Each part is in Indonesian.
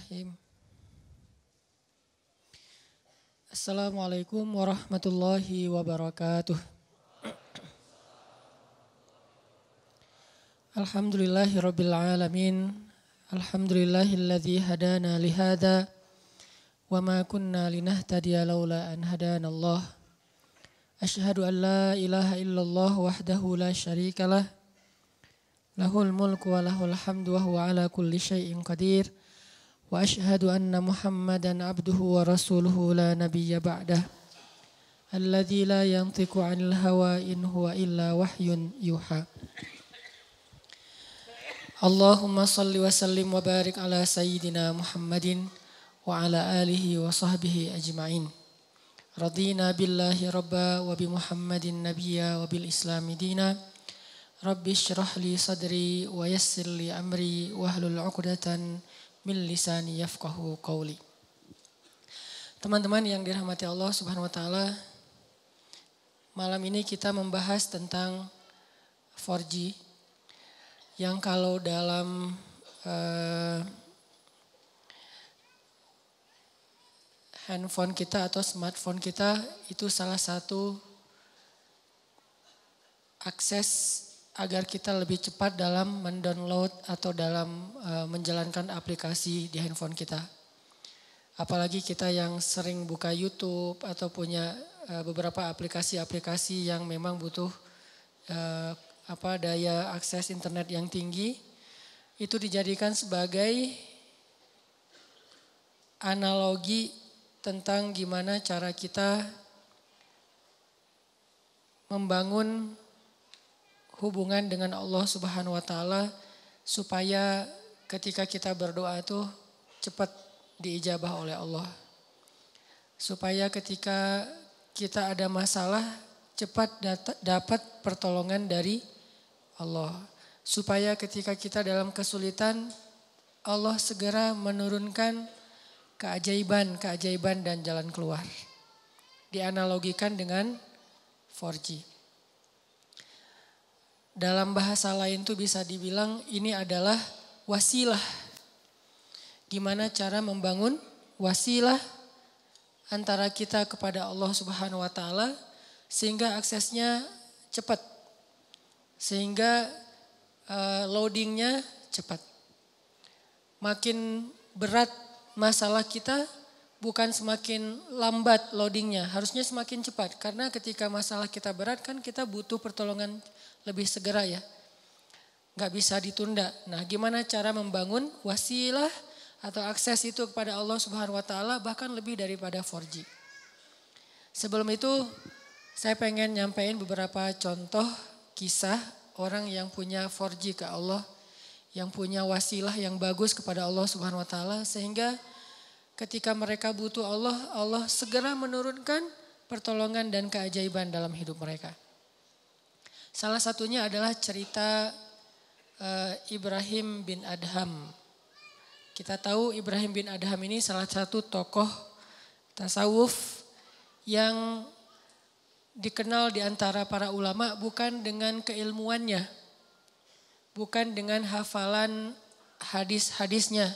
Bismillahirrahmanirrahim. Assalamualaikum warahmatullahi wabarakatuh. Alhamdulillahi rabbil alamin. Alhamdulillahilladzi hadana lihada wa ma kunna linahtadiya laula an hadana Allah. Ashhadu an la ilaha illallah wahdahu la syarika lah. Lahul mulku wa lahul hamdu wa huwa ala kulli syai'in qadir. وأشهد أن محمدا عبده ورسوله لا نبي بعده. الذي لا ينطق عن الهوى إن هو إلا وحي يوحى. اللهم صل وسلم وبارك على سيدنا محمد وعلى آله وصحبه أجمعين. رضينا بالله ربا وبمحمد نبيا وبالإسلام دينا. رب اشرح لي صدري ويسر لي أمري واهلل عقدة min lisani yafqahu qawli. Teman-teman yang dirahmati Allah Subhanahu wa taala, malam ini kita membahas tentang 4G yang kalau dalam uh, handphone kita atau smartphone kita itu salah satu akses agar kita lebih cepat dalam mendownload atau dalam uh, menjalankan aplikasi di handphone kita. Apalagi kita yang sering buka YouTube atau punya uh, beberapa aplikasi-aplikasi yang memang butuh uh, apa daya akses internet yang tinggi, itu dijadikan sebagai analogi tentang gimana cara kita membangun hubungan dengan Allah Subhanahu wa taala supaya ketika kita berdoa itu cepat diijabah oleh Allah. Supaya ketika kita ada masalah cepat dapat pertolongan dari Allah. Supaya ketika kita dalam kesulitan Allah segera menurunkan keajaiban-keajaiban dan jalan keluar. Dianalogikan dengan 4G. Dalam bahasa lain tuh bisa dibilang ini adalah wasilah. Gimana cara membangun wasilah antara kita kepada Allah Subhanahu wa taala sehingga aksesnya cepat. Sehingga uh, loadingnya cepat. Makin berat masalah kita bukan semakin lambat loadingnya, harusnya semakin cepat. Karena ketika masalah kita berat kan kita butuh pertolongan lebih segera ya. Gak bisa ditunda. Nah gimana cara membangun wasilah atau akses itu kepada Allah Subhanahu wa taala bahkan lebih daripada 4G. Sebelum itu saya pengen nyampein beberapa contoh kisah orang yang punya 4G ke Allah, yang punya wasilah yang bagus kepada Allah Subhanahu wa taala sehingga ketika mereka butuh Allah, Allah segera menurunkan pertolongan dan keajaiban dalam hidup mereka. Salah satunya adalah cerita uh, Ibrahim bin Adham. Kita tahu Ibrahim bin Adham ini salah satu tokoh tasawuf yang dikenal di antara para ulama bukan dengan keilmuannya, bukan dengan hafalan hadis-hadisnya,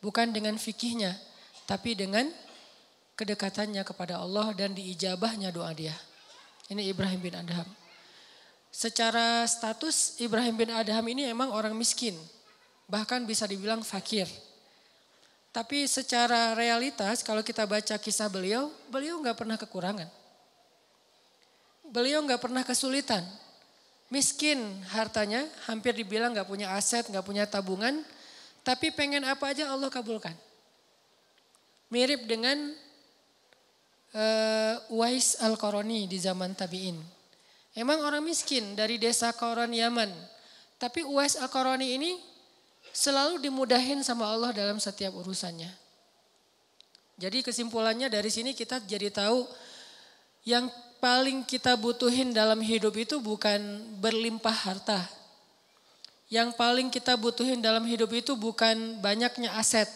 bukan dengan fikihnya, tapi dengan kedekatannya kepada Allah dan diijabahnya doa dia. Ini Ibrahim bin Adham. Secara status Ibrahim bin Adham ini emang orang miskin. Bahkan bisa dibilang fakir. Tapi secara realitas kalau kita baca kisah beliau, beliau nggak pernah kekurangan. Beliau nggak pernah kesulitan. Miskin hartanya, hampir dibilang nggak punya aset, nggak punya tabungan. Tapi pengen apa aja Allah kabulkan. Mirip dengan uh, Uwais Al-Qarani di zaman tabi'in. Emang orang miskin dari desa Koran Yaman. Tapi Uwais Al-Qarani ini selalu dimudahin sama Allah dalam setiap urusannya. Jadi kesimpulannya dari sini kita jadi tahu yang paling kita butuhin dalam hidup itu bukan berlimpah harta. Yang paling kita butuhin dalam hidup itu bukan banyaknya aset.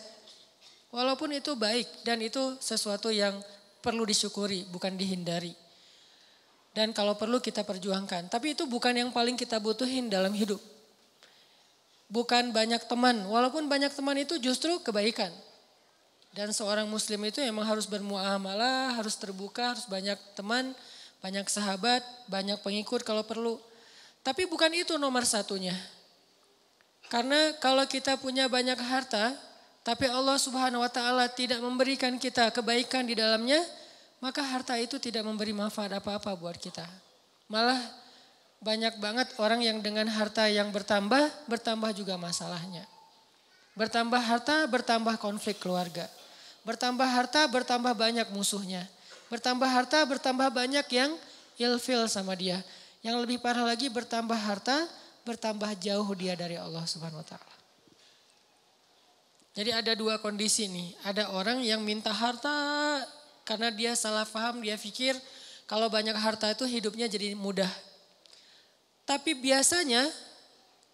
Walaupun itu baik dan itu sesuatu yang perlu disyukuri, bukan dihindari. Dan kalau perlu kita perjuangkan. Tapi itu bukan yang paling kita butuhin dalam hidup. Bukan banyak teman. Walaupun banyak teman itu justru kebaikan. Dan seorang muslim itu emang harus bermuamalah, harus terbuka, harus banyak teman, banyak sahabat, banyak pengikut kalau perlu. Tapi bukan itu nomor satunya. Karena kalau kita punya banyak harta, tapi Allah Subhanahu wa taala tidak memberikan kita kebaikan di dalamnya, maka harta itu tidak memberi manfaat apa-apa buat kita. Malah banyak banget orang yang dengan harta yang bertambah, bertambah juga masalahnya. Bertambah harta, bertambah konflik keluarga. Bertambah harta, bertambah banyak musuhnya. Bertambah harta, bertambah banyak yang ilfil sama dia. Yang lebih parah lagi bertambah harta, bertambah jauh dia dari Allah Subhanahu wa taala. Jadi ada dua kondisi nih. Ada orang yang minta harta karena dia salah paham, dia pikir kalau banyak harta itu hidupnya jadi mudah. Tapi biasanya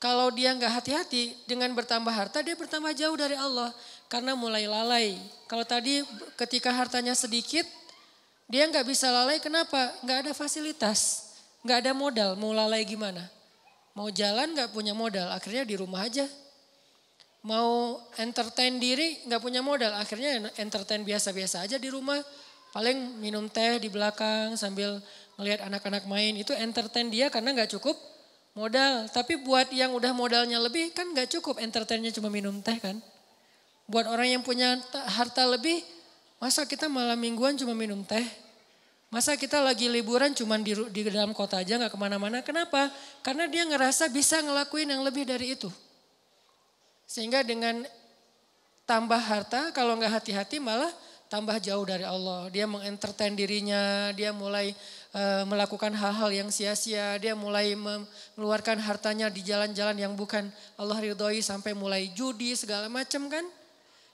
kalau dia nggak hati-hati dengan bertambah harta, dia bertambah jauh dari Allah karena mulai lalai. Kalau tadi ketika hartanya sedikit, dia nggak bisa lalai. Kenapa? Nggak ada fasilitas, nggak ada modal. Mau lalai gimana? Mau jalan nggak punya modal, akhirnya di rumah aja. Mau entertain diri nggak punya modal, akhirnya entertain biasa-biasa aja di rumah. Paling minum teh di belakang sambil ngelihat anak-anak main itu entertain dia karena nggak cukup modal. Tapi buat yang udah modalnya lebih kan gak cukup entertainnya cuma minum teh kan. Buat orang yang punya harta lebih, masa kita malam mingguan cuma minum teh? Masa kita lagi liburan cuma di, di dalam kota aja gak ke mana-mana? Kenapa? Karena dia ngerasa bisa ngelakuin yang lebih dari itu. Sehingga dengan tambah harta, kalau nggak hati-hati malah tambah jauh dari Allah. Dia mengentertain dirinya, dia mulai uh, melakukan hal-hal yang sia-sia, dia mulai mengeluarkan hartanya di jalan-jalan yang bukan Allah ridhoi sampai mulai judi segala macam kan.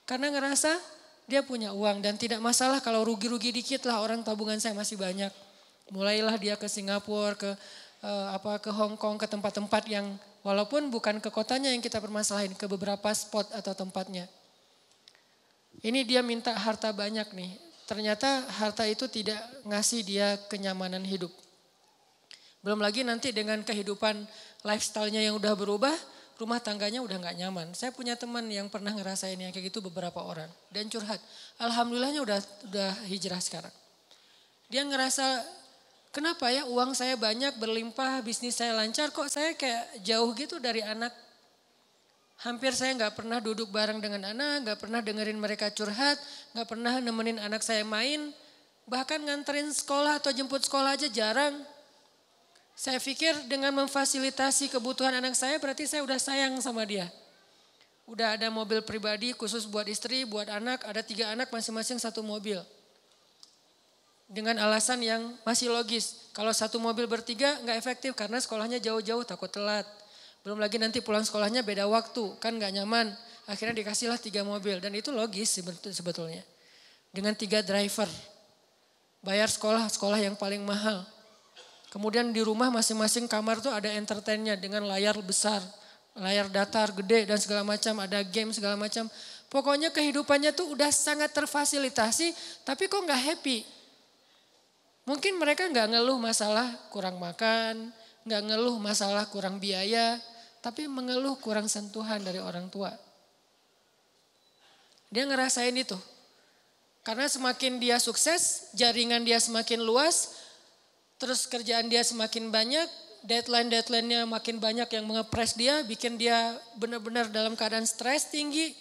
Karena ngerasa dia punya uang dan tidak masalah kalau rugi-rugi dikit lah orang tabungan saya masih banyak. Mulailah dia ke Singapura, ke uh, apa ke Hong Kong, ke tempat-tempat yang walaupun bukan ke kotanya yang kita permasalahin, ke beberapa spot atau tempatnya. Ini dia minta harta banyak nih. Ternyata harta itu tidak ngasih dia kenyamanan hidup. Belum lagi nanti dengan kehidupan lifestyle-nya yang udah berubah, rumah tangganya udah nggak nyaman. Saya punya teman yang pernah ngerasain yang kayak gitu beberapa orang dan curhat. Alhamdulillahnya udah udah hijrah sekarang. Dia ngerasa kenapa ya uang saya banyak berlimpah, bisnis saya lancar kok saya kayak jauh gitu dari anak Hampir saya nggak pernah duduk bareng dengan anak, nggak pernah dengerin mereka curhat, nggak pernah nemenin anak saya main, bahkan nganterin sekolah atau jemput sekolah aja jarang. Saya pikir dengan memfasilitasi kebutuhan anak saya berarti saya udah sayang sama dia. Udah ada mobil pribadi khusus buat istri, buat anak, ada tiga anak masing-masing satu mobil. Dengan alasan yang masih logis. Kalau satu mobil bertiga nggak efektif karena sekolahnya jauh-jauh takut telat belum lagi nanti pulang sekolahnya beda waktu, kan gak nyaman. Akhirnya dikasihlah tiga mobil dan itu logis sebetulnya. Dengan tiga driver. Bayar sekolah, sekolah yang paling mahal. Kemudian di rumah masing-masing kamar tuh ada entertainnya dengan layar besar. Layar datar, gede dan segala macam, ada game segala macam. Pokoknya kehidupannya tuh udah sangat terfasilitasi, tapi kok gak happy. Mungkin mereka gak ngeluh masalah kurang makan, gak ngeluh masalah kurang biaya, tapi mengeluh kurang sentuhan dari orang tua. Dia ngerasain itu. Karena semakin dia sukses, jaringan dia semakin luas, terus kerjaan dia semakin banyak, deadline-deadline-nya makin banyak yang mengepres dia, bikin dia benar-benar dalam keadaan stres tinggi.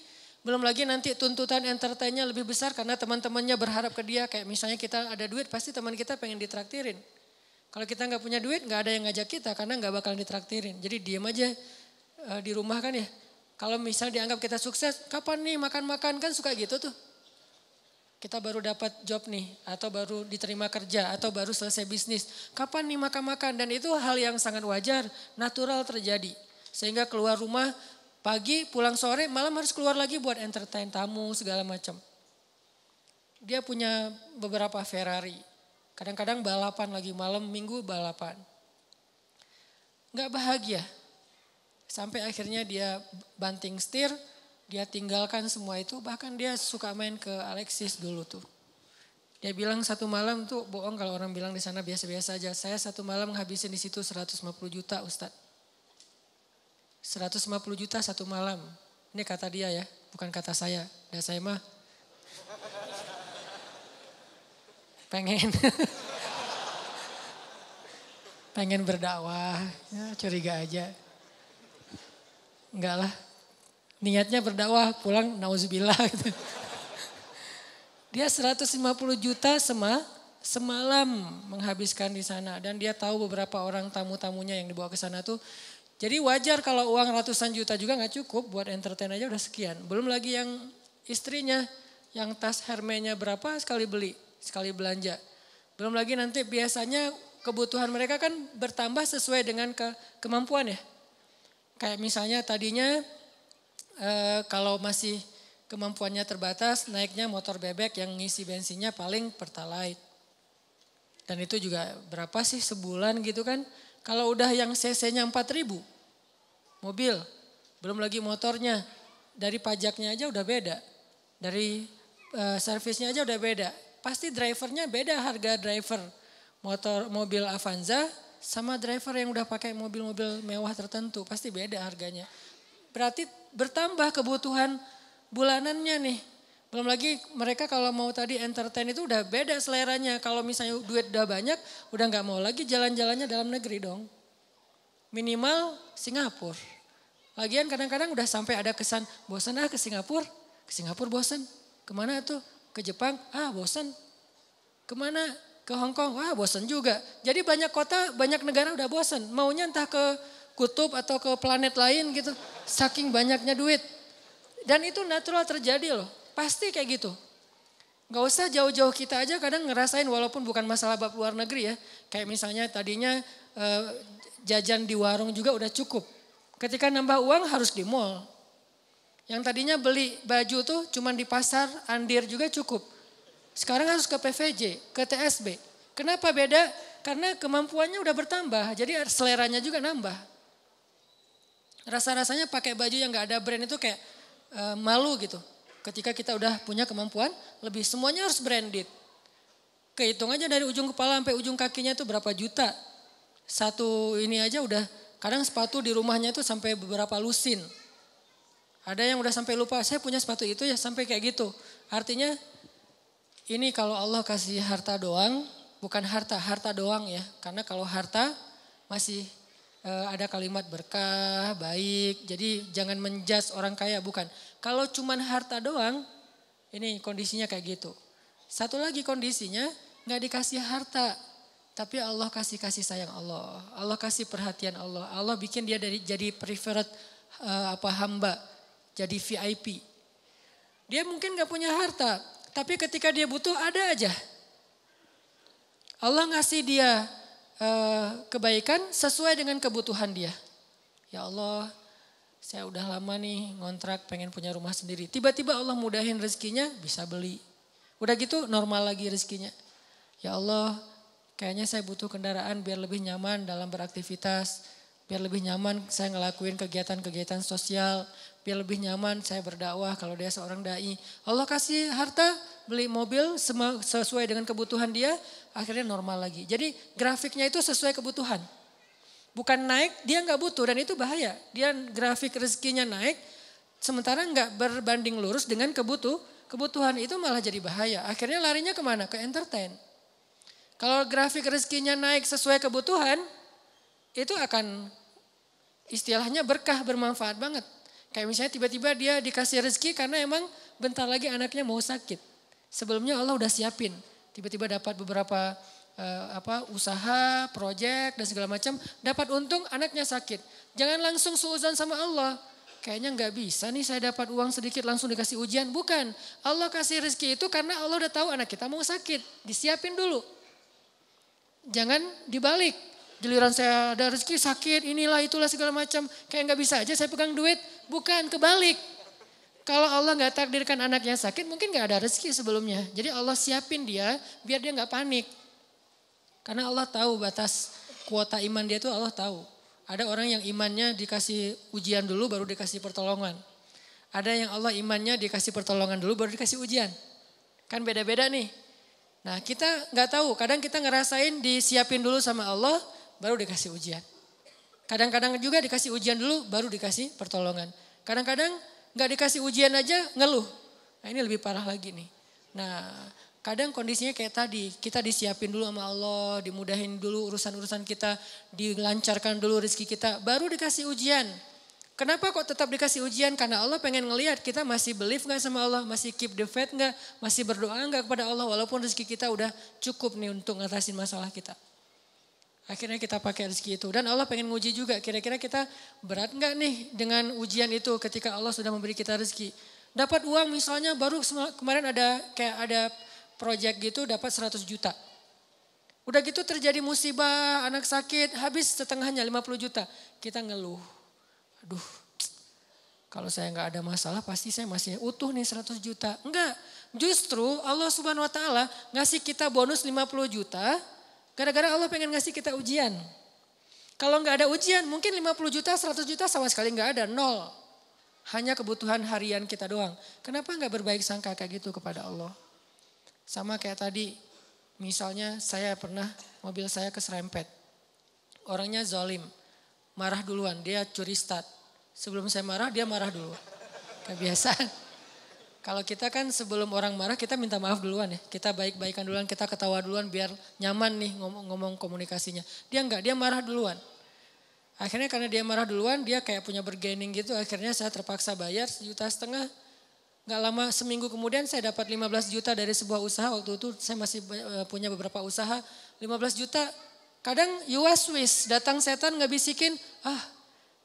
Belum lagi nanti tuntutan entertainnya lebih besar karena teman-temannya berharap ke dia. Kayak misalnya kita ada duit, pasti teman kita pengen ditraktirin. Kalau kita nggak punya duit, nggak ada yang ngajak kita karena nggak bakal ditraktirin. Jadi diam aja uh, di rumah kan ya. Kalau misalnya dianggap kita sukses, kapan nih makan-makan kan suka gitu tuh. Kita baru dapat job nih, atau baru diterima kerja, atau baru selesai bisnis. Kapan nih makan-makan? Dan itu hal yang sangat wajar, natural terjadi. Sehingga keluar rumah pagi, pulang sore, malam harus keluar lagi buat entertain tamu segala macam. Dia punya beberapa Ferrari, Kadang-kadang balapan lagi malam minggu balapan. Gak bahagia. Sampai akhirnya dia banting setir, dia tinggalkan semua itu. Bahkan dia suka main ke Alexis dulu tuh. Dia bilang satu malam tuh bohong kalau orang bilang di sana biasa-biasa aja. Saya satu malam ngabisin di situ 150 juta Ustadz. 150 juta satu malam. Ini kata dia ya, bukan kata saya. Dan saya mah Pengen. Pengen berdakwah, ya curiga aja. Enggak lah, niatnya berdakwah pulang nauzubillah gitu. Dia 150 juta sema, semalam menghabiskan di sana dan dia tahu beberapa orang tamu-tamunya yang dibawa ke sana tuh jadi wajar kalau uang ratusan juta juga nggak cukup buat entertain aja udah sekian. Belum lagi yang istrinya yang tas Hermenya berapa sekali beli, sekali belanja. Belum lagi nanti biasanya kebutuhan mereka kan bertambah sesuai dengan ke, kemampuan ya. Kayak misalnya tadinya e, kalau masih kemampuannya terbatas naiknya motor bebek yang ngisi bensinnya paling pertalite. Dan itu juga berapa sih sebulan gitu kan. Kalau udah yang cc-nya 4000 mobil, belum lagi motornya. Dari pajaknya aja udah beda. Dari uh, servisnya aja udah beda. Pasti drivernya beda harga driver motor mobil Avanza sama driver yang udah pakai mobil-mobil mewah tertentu. Pasti beda harganya. Berarti bertambah kebutuhan bulanannya nih. Belum lagi mereka kalau mau tadi entertain itu udah beda seleranya. Kalau misalnya duit udah banyak, udah nggak mau lagi jalan-jalannya dalam negeri dong. Minimal Singapura. Lagian kadang-kadang udah sampai ada kesan bosan ah ke Singapura. Ke Singapura bosan. Ke mana tuh? Ke Jepang? Ah bosan. Ke mana? Ke Hong Kong? Ah bosan juga. Jadi banyak kota, banyak negara udah bosan. Maunya entah ke kutub atau ke planet lain gitu. Saking banyaknya duit. Dan itu natural terjadi loh. Pasti kayak gitu. Gak usah jauh-jauh kita aja kadang ngerasain walaupun bukan masalah bab luar negeri ya. Kayak misalnya tadinya eh, jajan di warung juga udah cukup. Ketika nambah uang harus di mall. Yang tadinya beli baju tuh cuma di pasar, andir juga cukup. Sekarang harus ke PVJ, ke TSB. Kenapa beda? Karena kemampuannya udah bertambah, jadi seleranya juga nambah. Rasa-rasanya pakai baju yang gak ada brand itu kayak e, malu gitu. Ketika kita udah punya kemampuan, lebih semuanya harus branded. Kehitung aja dari ujung kepala sampai ujung kakinya itu berapa juta satu ini aja udah kadang sepatu di rumahnya itu sampai beberapa lusin. Ada yang udah sampai lupa, saya punya sepatu itu ya sampai kayak gitu. Artinya ini kalau Allah kasih harta doang, bukan harta, harta doang ya. Karena kalau harta masih e, ada kalimat berkah, baik. Jadi jangan menjudge orang kaya, bukan. Kalau cuman harta doang, ini kondisinya kayak gitu. Satu lagi kondisinya nggak dikasih harta, tapi Allah kasih kasih sayang Allah. Allah kasih perhatian Allah. Allah bikin dia dari jadi preferred uh, apa hamba, jadi VIP. Dia mungkin gak punya harta, tapi ketika dia butuh ada aja. Allah ngasih dia uh, kebaikan sesuai dengan kebutuhan dia. Ya Allah, saya udah lama nih ngontrak pengen punya rumah sendiri. Tiba-tiba Allah mudahin rezekinya bisa beli. Udah gitu normal lagi rezekinya. Ya Allah, Kayaknya saya butuh kendaraan biar lebih nyaman dalam beraktivitas, biar lebih nyaman saya ngelakuin kegiatan-kegiatan sosial, biar lebih nyaman saya berdakwah kalau dia seorang dai. Allah kasih harta, beli mobil sesuai dengan kebutuhan dia, akhirnya normal lagi. Jadi grafiknya itu sesuai kebutuhan. Bukan naik, dia nggak butuh dan itu bahaya. Dia grafik rezekinya naik, sementara nggak berbanding lurus dengan kebutuh, kebutuhan itu malah jadi bahaya. Akhirnya larinya ke mana? Ke entertain. Kalau grafik rezekinya naik sesuai kebutuhan, itu akan istilahnya berkah bermanfaat banget. Kayak misalnya tiba-tiba dia dikasih rezeki karena emang bentar lagi anaknya mau sakit. Sebelumnya Allah udah siapin. Tiba-tiba dapat beberapa uh, apa usaha, proyek dan segala macam, dapat untung anaknya sakit. Jangan langsung suuzan sama Allah. Kayaknya nggak bisa nih saya dapat uang sedikit langsung dikasih ujian. Bukan. Allah kasih rezeki itu karena Allah udah tahu anak kita mau sakit. Disiapin dulu. Jangan dibalik. Giliran saya ada rezeki sakit, inilah itulah segala macam. Kayak nggak bisa aja saya pegang duit. Bukan, kebalik. Kalau Allah nggak takdirkan anaknya sakit, mungkin nggak ada rezeki sebelumnya. Jadi Allah siapin dia biar dia nggak panik. Karena Allah tahu batas kuota iman dia itu Allah tahu. Ada orang yang imannya dikasih ujian dulu baru dikasih pertolongan. Ada yang Allah imannya dikasih pertolongan dulu baru dikasih ujian. Kan beda-beda nih. Nah kita nggak tahu, kadang kita ngerasain disiapin dulu sama Allah, baru dikasih ujian. Kadang-kadang juga dikasih ujian dulu, baru dikasih pertolongan. Kadang-kadang nggak dikasih ujian aja ngeluh. Nah ini lebih parah lagi nih. Nah Kadang kondisinya kayak tadi, kita disiapin dulu sama Allah, dimudahin dulu urusan-urusan kita, dilancarkan dulu rezeki kita, baru dikasih ujian. Kenapa kok tetap dikasih ujian? Karena Allah pengen ngelihat kita masih believe gak sama Allah, masih keep the faith gak, masih berdoa gak kepada Allah walaupun rezeki kita udah cukup nih untuk ngatasin masalah kita. Akhirnya kita pakai rezeki itu. Dan Allah pengen nguji juga, kira-kira kita berat gak nih dengan ujian itu ketika Allah sudah memberi kita rezeki. Dapat uang misalnya baru kemarin ada kayak ada project gitu dapat 100 juta. Udah gitu terjadi musibah, anak sakit, habis setengahnya 50 juta. Kita ngeluh. Aduh, kalau saya nggak ada masalah pasti saya masih utuh nih 100 juta. Enggak, justru Allah subhanahu wa ta'ala ngasih kita bonus 50 juta. Gara-gara Allah pengen ngasih kita ujian. Kalau nggak ada ujian mungkin 50 juta, 100 juta sama sekali nggak ada, nol. Hanya kebutuhan harian kita doang. Kenapa nggak berbaik sangka kayak gitu kepada Allah? Sama kayak tadi, misalnya saya pernah mobil saya keserempet. Orangnya zolim, marah duluan, dia curi start. Sebelum saya marah, dia marah dulu. Kebiasaan. Kalau kita kan sebelum orang marah kita minta maaf duluan ya. Kita baik-baikan duluan, kita ketawa duluan biar nyaman nih ngomong-ngomong komunikasinya. Dia enggak, dia marah duluan. Akhirnya karena dia marah duluan, dia kayak punya bergening gitu. Akhirnya saya terpaksa bayar sejuta setengah Gak lama seminggu kemudian saya dapat 15 juta dari sebuah usaha. Waktu itu saya masih eh, punya beberapa usaha. 15 juta. Kadang US Swiss datang setan nggak bisikin. Ah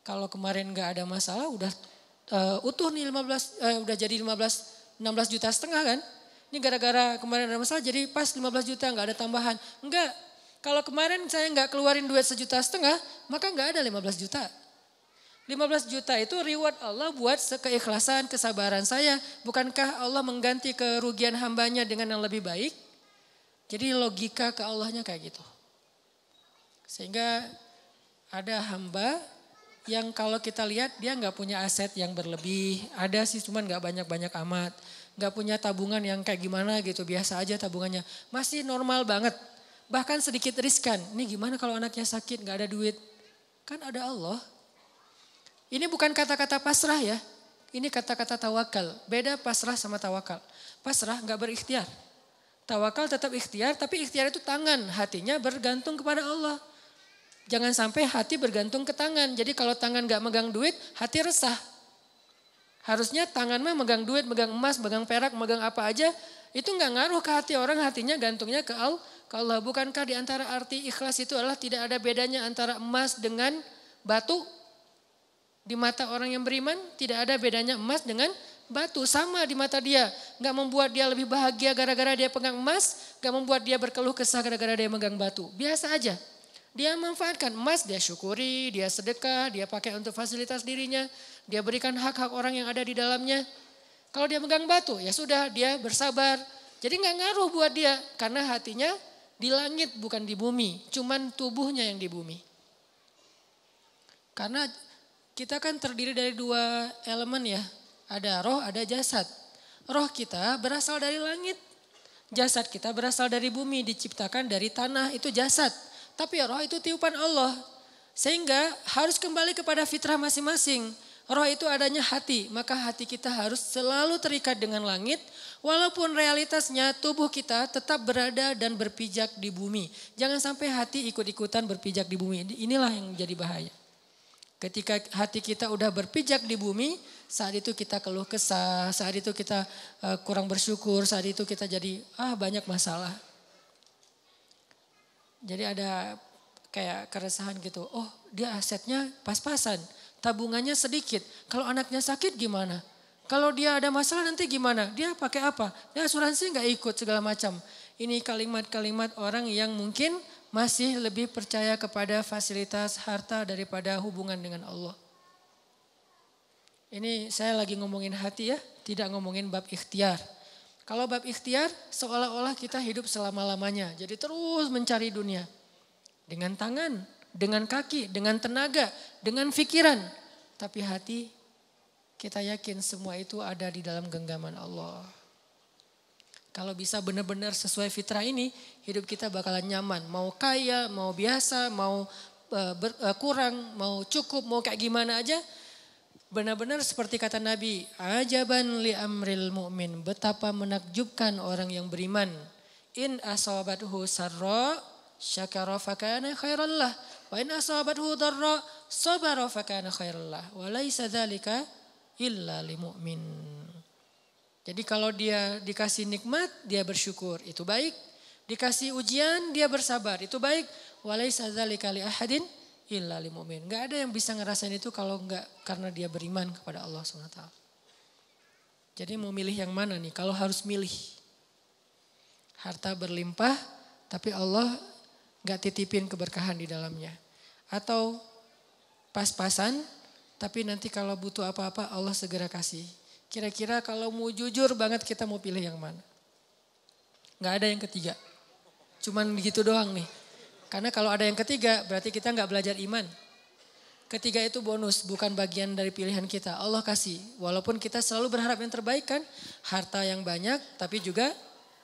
kalau kemarin nggak ada masalah udah uh, utuh nih 15, uh, eh, udah jadi 15, 16 juta setengah kan. Ini gara-gara kemarin ada masalah jadi pas 15 juta nggak ada tambahan. Enggak, kalau kemarin saya nggak keluarin duit sejuta setengah, maka nggak ada 15 juta. 15 juta itu reward Allah buat keikhlasan, kesabaran saya. Bukankah Allah mengganti kerugian hambanya dengan yang lebih baik? Jadi logika ke Allahnya kayak gitu. Sehingga ada hamba yang kalau kita lihat dia nggak punya aset yang berlebih. Ada sih cuman nggak banyak-banyak amat. Nggak punya tabungan yang kayak gimana gitu. Biasa aja tabungannya. Masih normal banget. Bahkan sedikit riskan. Ini gimana kalau anaknya sakit nggak ada duit. Kan ada Allah ini bukan kata-kata pasrah ya. Ini kata-kata tawakal. Beda pasrah sama tawakal. Pasrah nggak berikhtiar. Tawakal tetap ikhtiar, tapi ikhtiar itu tangan. Hatinya bergantung kepada Allah. Jangan sampai hati bergantung ke tangan. Jadi kalau tangan nggak megang duit, hati resah. Harusnya tangan mah megang duit, megang emas, megang perak, megang apa aja. Itu nggak ngaruh ke hati orang, hatinya gantungnya ke Allah. Bukankah di antara arti ikhlas itu adalah tidak ada bedanya antara emas dengan batu? Di mata orang yang beriman tidak ada bedanya emas dengan batu. Sama di mata dia. Gak membuat dia lebih bahagia gara-gara dia pegang emas. Gak membuat dia berkeluh kesah gara-gara dia megang batu. Biasa aja. Dia manfaatkan emas, dia syukuri, dia sedekah, dia pakai untuk fasilitas dirinya. Dia berikan hak-hak orang yang ada di dalamnya. Kalau dia megang batu, ya sudah dia bersabar. Jadi gak ngaruh buat dia. Karena hatinya di langit bukan di bumi. Cuman tubuhnya yang di bumi. Karena kita kan terdiri dari dua elemen ya. Ada roh, ada jasad. Roh kita berasal dari langit. Jasad kita berasal dari bumi, diciptakan dari tanah, itu jasad. Tapi roh itu tiupan Allah. Sehingga harus kembali kepada fitrah masing-masing. Roh itu adanya hati, maka hati kita harus selalu terikat dengan langit. Walaupun realitasnya tubuh kita tetap berada dan berpijak di bumi. Jangan sampai hati ikut-ikutan berpijak di bumi. Inilah yang jadi bahaya. Ketika hati kita udah berpijak di bumi, saat itu kita keluh kesah, saat itu kita uh, kurang bersyukur, saat itu kita jadi ah banyak masalah. Jadi ada kayak keresahan gitu. Oh, dia asetnya pas-pasan, tabungannya sedikit. Kalau anaknya sakit gimana? Kalau dia ada masalah nanti gimana? Dia pakai apa? Dia asuransi nggak ikut segala macam. Ini kalimat-kalimat orang yang mungkin masih lebih percaya kepada fasilitas harta daripada hubungan dengan Allah. Ini saya lagi ngomongin hati ya, tidak ngomongin bab ikhtiar. Kalau bab ikhtiar seolah-olah kita hidup selama-lamanya. Jadi terus mencari dunia. Dengan tangan, dengan kaki, dengan tenaga, dengan pikiran. Tapi hati kita yakin semua itu ada di dalam genggaman Allah. Kalau bisa benar-benar sesuai fitrah ini, hidup kita bakalan nyaman. Mau kaya, mau biasa, mau ber, uh, kurang, mau cukup, mau kayak gimana aja. Benar-benar seperti kata Nabi, ajaban li amril mu'min, betapa menakjubkan orang yang beriman. In asabathu sarra syakara fakana khairallah. Wa in asabathu darra sabara fakana khairallah. Wa laisa dzalika illa li mu'min. Jadi kalau dia dikasih nikmat, dia bersyukur, itu baik. Dikasih ujian, dia bersabar, itu baik. Wa laisa dzalika li ahadin illa lil mu'min. Enggak ada yang bisa ngerasain itu kalau enggak karena dia beriman kepada Allah SWT. Jadi mau milih yang mana nih? Kalau harus milih. Harta berlimpah tapi Allah enggak titipin keberkahan di dalamnya. Atau pas-pasan tapi nanti kalau butuh apa-apa Allah segera kasih. Kira-kira kalau mau jujur banget kita mau pilih yang mana? Enggak ada yang ketiga. Cuman begitu doang nih. Karena kalau ada yang ketiga berarti kita nggak belajar iman. Ketiga itu bonus, bukan bagian dari pilihan kita. Allah kasih. Walaupun kita selalu berharap yang terbaik kan. Harta yang banyak tapi juga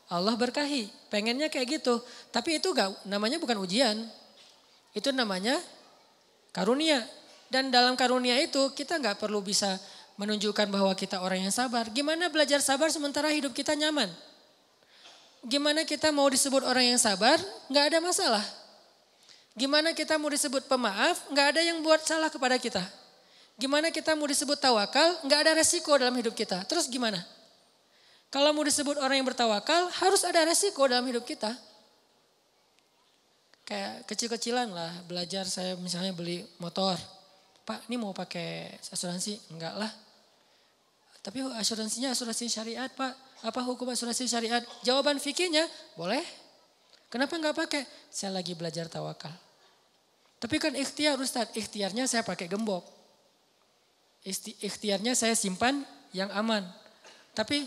Allah berkahi. Pengennya kayak gitu. Tapi itu gak, namanya bukan ujian. Itu namanya karunia. Dan dalam karunia itu kita nggak perlu bisa menunjukkan bahwa kita orang yang sabar. Gimana belajar sabar sementara hidup kita nyaman? Gimana kita mau disebut orang yang sabar? Nggak ada masalah. Gimana kita mau disebut pemaaf, nggak ada yang buat salah kepada kita. Gimana kita mau disebut tawakal, nggak ada resiko dalam hidup kita. Terus gimana? Kalau mau disebut orang yang bertawakal, harus ada resiko dalam hidup kita. Kayak kecil-kecilan lah, belajar saya misalnya beli motor. Pak, ini mau pakai asuransi? Enggak lah. Tapi asuransinya asuransi syariat, Pak. Apa hukum asuransi syariat? Jawaban fikirnya, boleh. Kenapa enggak pakai? Saya lagi belajar tawakal. Tapi kan ikhtiar Ustaz, ikhtiarnya saya pakai gembok. Ikhtiarnya saya simpan yang aman. Tapi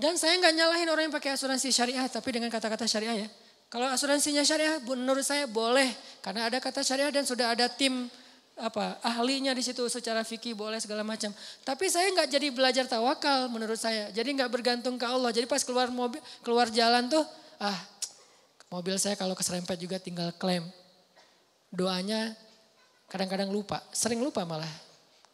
dan saya nggak nyalahin orang yang pakai asuransi syariah, tapi dengan kata-kata syariah ya. Kalau asuransinya syariah menurut saya boleh karena ada kata syariah dan sudah ada tim apa ahlinya di situ secara fikih boleh segala macam. Tapi saya nggak jadi belajar tawakal menurut saya. Jadi nggak bergantung ke Allah. Jadi pas keluar mobil keluar jalan tuh ah mobil saya kalau keserempet juga tinggal klaim doanya kadang-kadang lupa, sering lupa malah.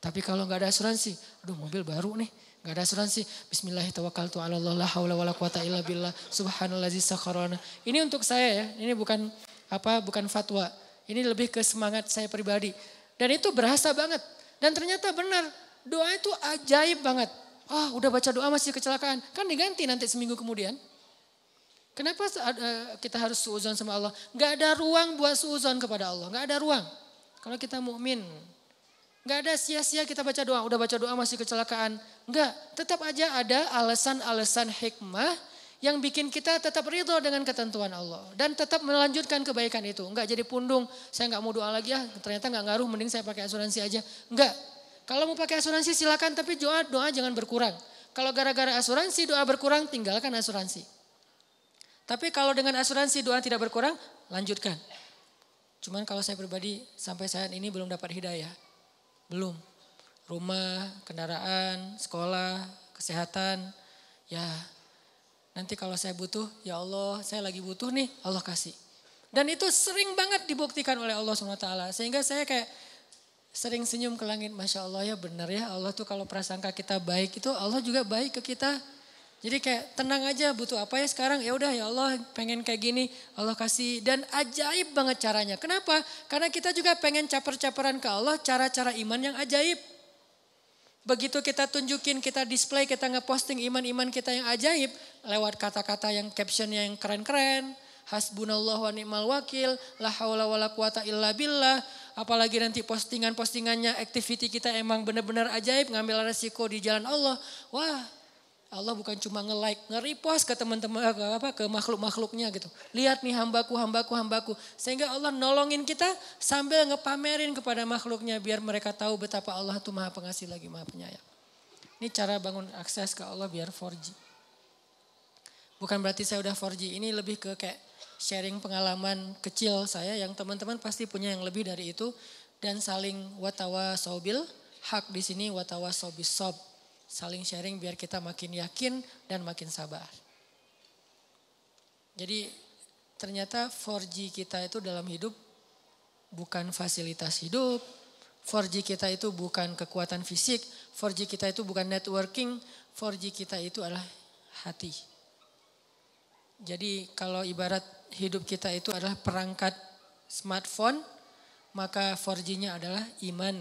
Tapi kalau nggak ada asuransi, aduh mobil baru nih, nggak ada asuransi. Bismillahirrahmanirrahim. Ini untuk saya ya, ini bukan apa, bukan fatwa. Ini lebih ke semangat saya pribadi. Dan itu berasa banget. Dan ternyata benar, doa itu ajaib banget. Ah, oh, udah baca doa masih kecelakaan. Kan diganti nanti seminggu kemudian. Kenapa kita harus suuzon sama Allah? Gak ada ruang buat suuzon kepada Allah. Gak ada ruang. Kalau kita mukmin, Gak ada sia-sia kita baca doa. Udah baca doa masih kecelakaan. Enggak. Tetap aja ada alasan-alasan hikmah yang bikin kita tetap ridho dengan ketentuan Allah. Dan tetap melanjutkan kebaikan itu. Enggak jadi pundung. Saya nggak mau doa lagi ya. Ternyata nggak ngaruh. Mending saya pakai asuransi aja. Enggak. Kalau mau pakai asuransi silakan. Tapi doa doa jangan berkurang. Kalau gara-gara asuransi doa berkurang tinggalkan asuransi. Tapi kalau dengan asuransi doa tidak berkurang, lanjutkan. Cuman kalau saya pribadi sampai saat ini belum dapat hidayah. Belum. Rumah, kendaraan, sekolah, kesehatan. Ya nanti kalau saya butuh, ya Allah saya lagi butuh nih, Allah kasih. Dan itu sering banget dibuktikan oleh Allah SWT. Sehingga saya kayak sering senyum ke langit. Masya Allah ya benar ya Allah tuh kalau prasangka kita baik itu Allah juga baik ke kita. Jadi kayak tenang aja butuh apa ya sekarang ya udah ya Allah pengen kayak gini Allah kasih dan ajaib banget caranya. Kenapa? Karena kita juga pengen caper-caperan ke Allah cara-cara iman yang ajaib. Begitu kita tunjukin, kita display, kita ngeposting iman-iman kita yang ajaib lewat kata-kata yang captionnya yang keren-keren. Hasbunallah wa ni'mal wakil, la haula wa la quwata illa billah. Apalagi nanti postingan-postingannya, activity kita emang benar-benar ajaib, ngambil resiko di jalan Allah. Wah Allah bukan cuma nge-like, nge-repost ke teman-teman ke apa ke makhluk-makhluknya gitu. Lihat nih hambaku, hambaku, hambaku. Sehingga Allah nolongin kita sambil ngepamerin kepada makhluknya biar mereka tahu betapa Allah itu Maha Pengasih lagi Maha Penyayang. Ini cara bangun akses ke Allah biar 4G. Bukan berarti saya udah 4G, ini lebih ke kayak sharing pengalaman kecil saya yang teman-teman pasti punya yang lebih dari itu dan saling watawa sobil hak di sini watawa sobis sob saling sharing biar kita makin yakin dan makin sabar. Jadi ternyata 4G kita itu dalam hidup bukan fasilitas hidup, 4G kita itu bukan kekuatan fisik, 4G kita itu bukan networking, 4G kita itu adalah hati. Jadi kalau ibarat hidup kita itu adalah perangkat smartphone, maka 4G-nya adalah iman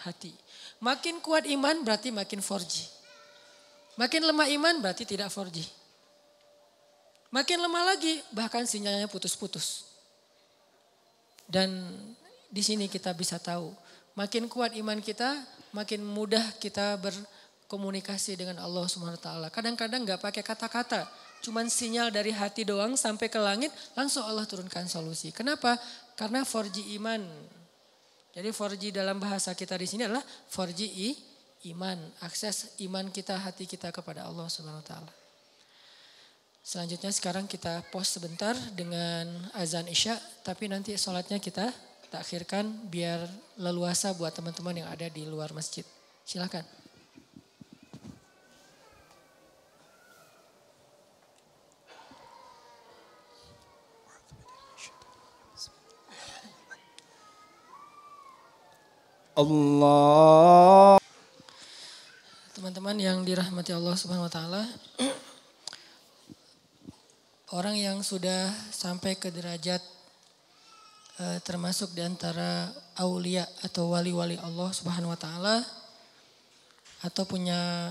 hati. Makin kuat iman berarti makin 4G. Makin lemah iman berarti tidak 4G. Makin lemah lagi bahkan sinyalnya putus-putus. Dan di sini kita bisa tahu Makin kuat iman kita, makin mudah kita berkomunikasi dengan Allah Subhanahu wa taala. Kadang-kadang nggak pakai kata-kata, cuman sinyal dari hati doang sampai ke langit, langsung Allah turunkan solusi. Kenapa? Karena 4G iman. Jadi 4G dalam bahasa kita di sini adalah 4G i, iman, akses iman kita, hati kita kepada Allah Subhanahu wa taala. Selanjutnya sekarang kita pause sebentar dengan azan Isya, tapi nanti sholatnya kita takhirkan biar leluasa buat teman-teman yang ada di luar masjid. Silakan. Allah. Teman-teman yang dirahmati Allah Subhanahu wa taala. Orang yang sudah sampai ke derajat Eh, termasuk di antara aulia atau wali-wali Allah Subhanahu wa taala atau punya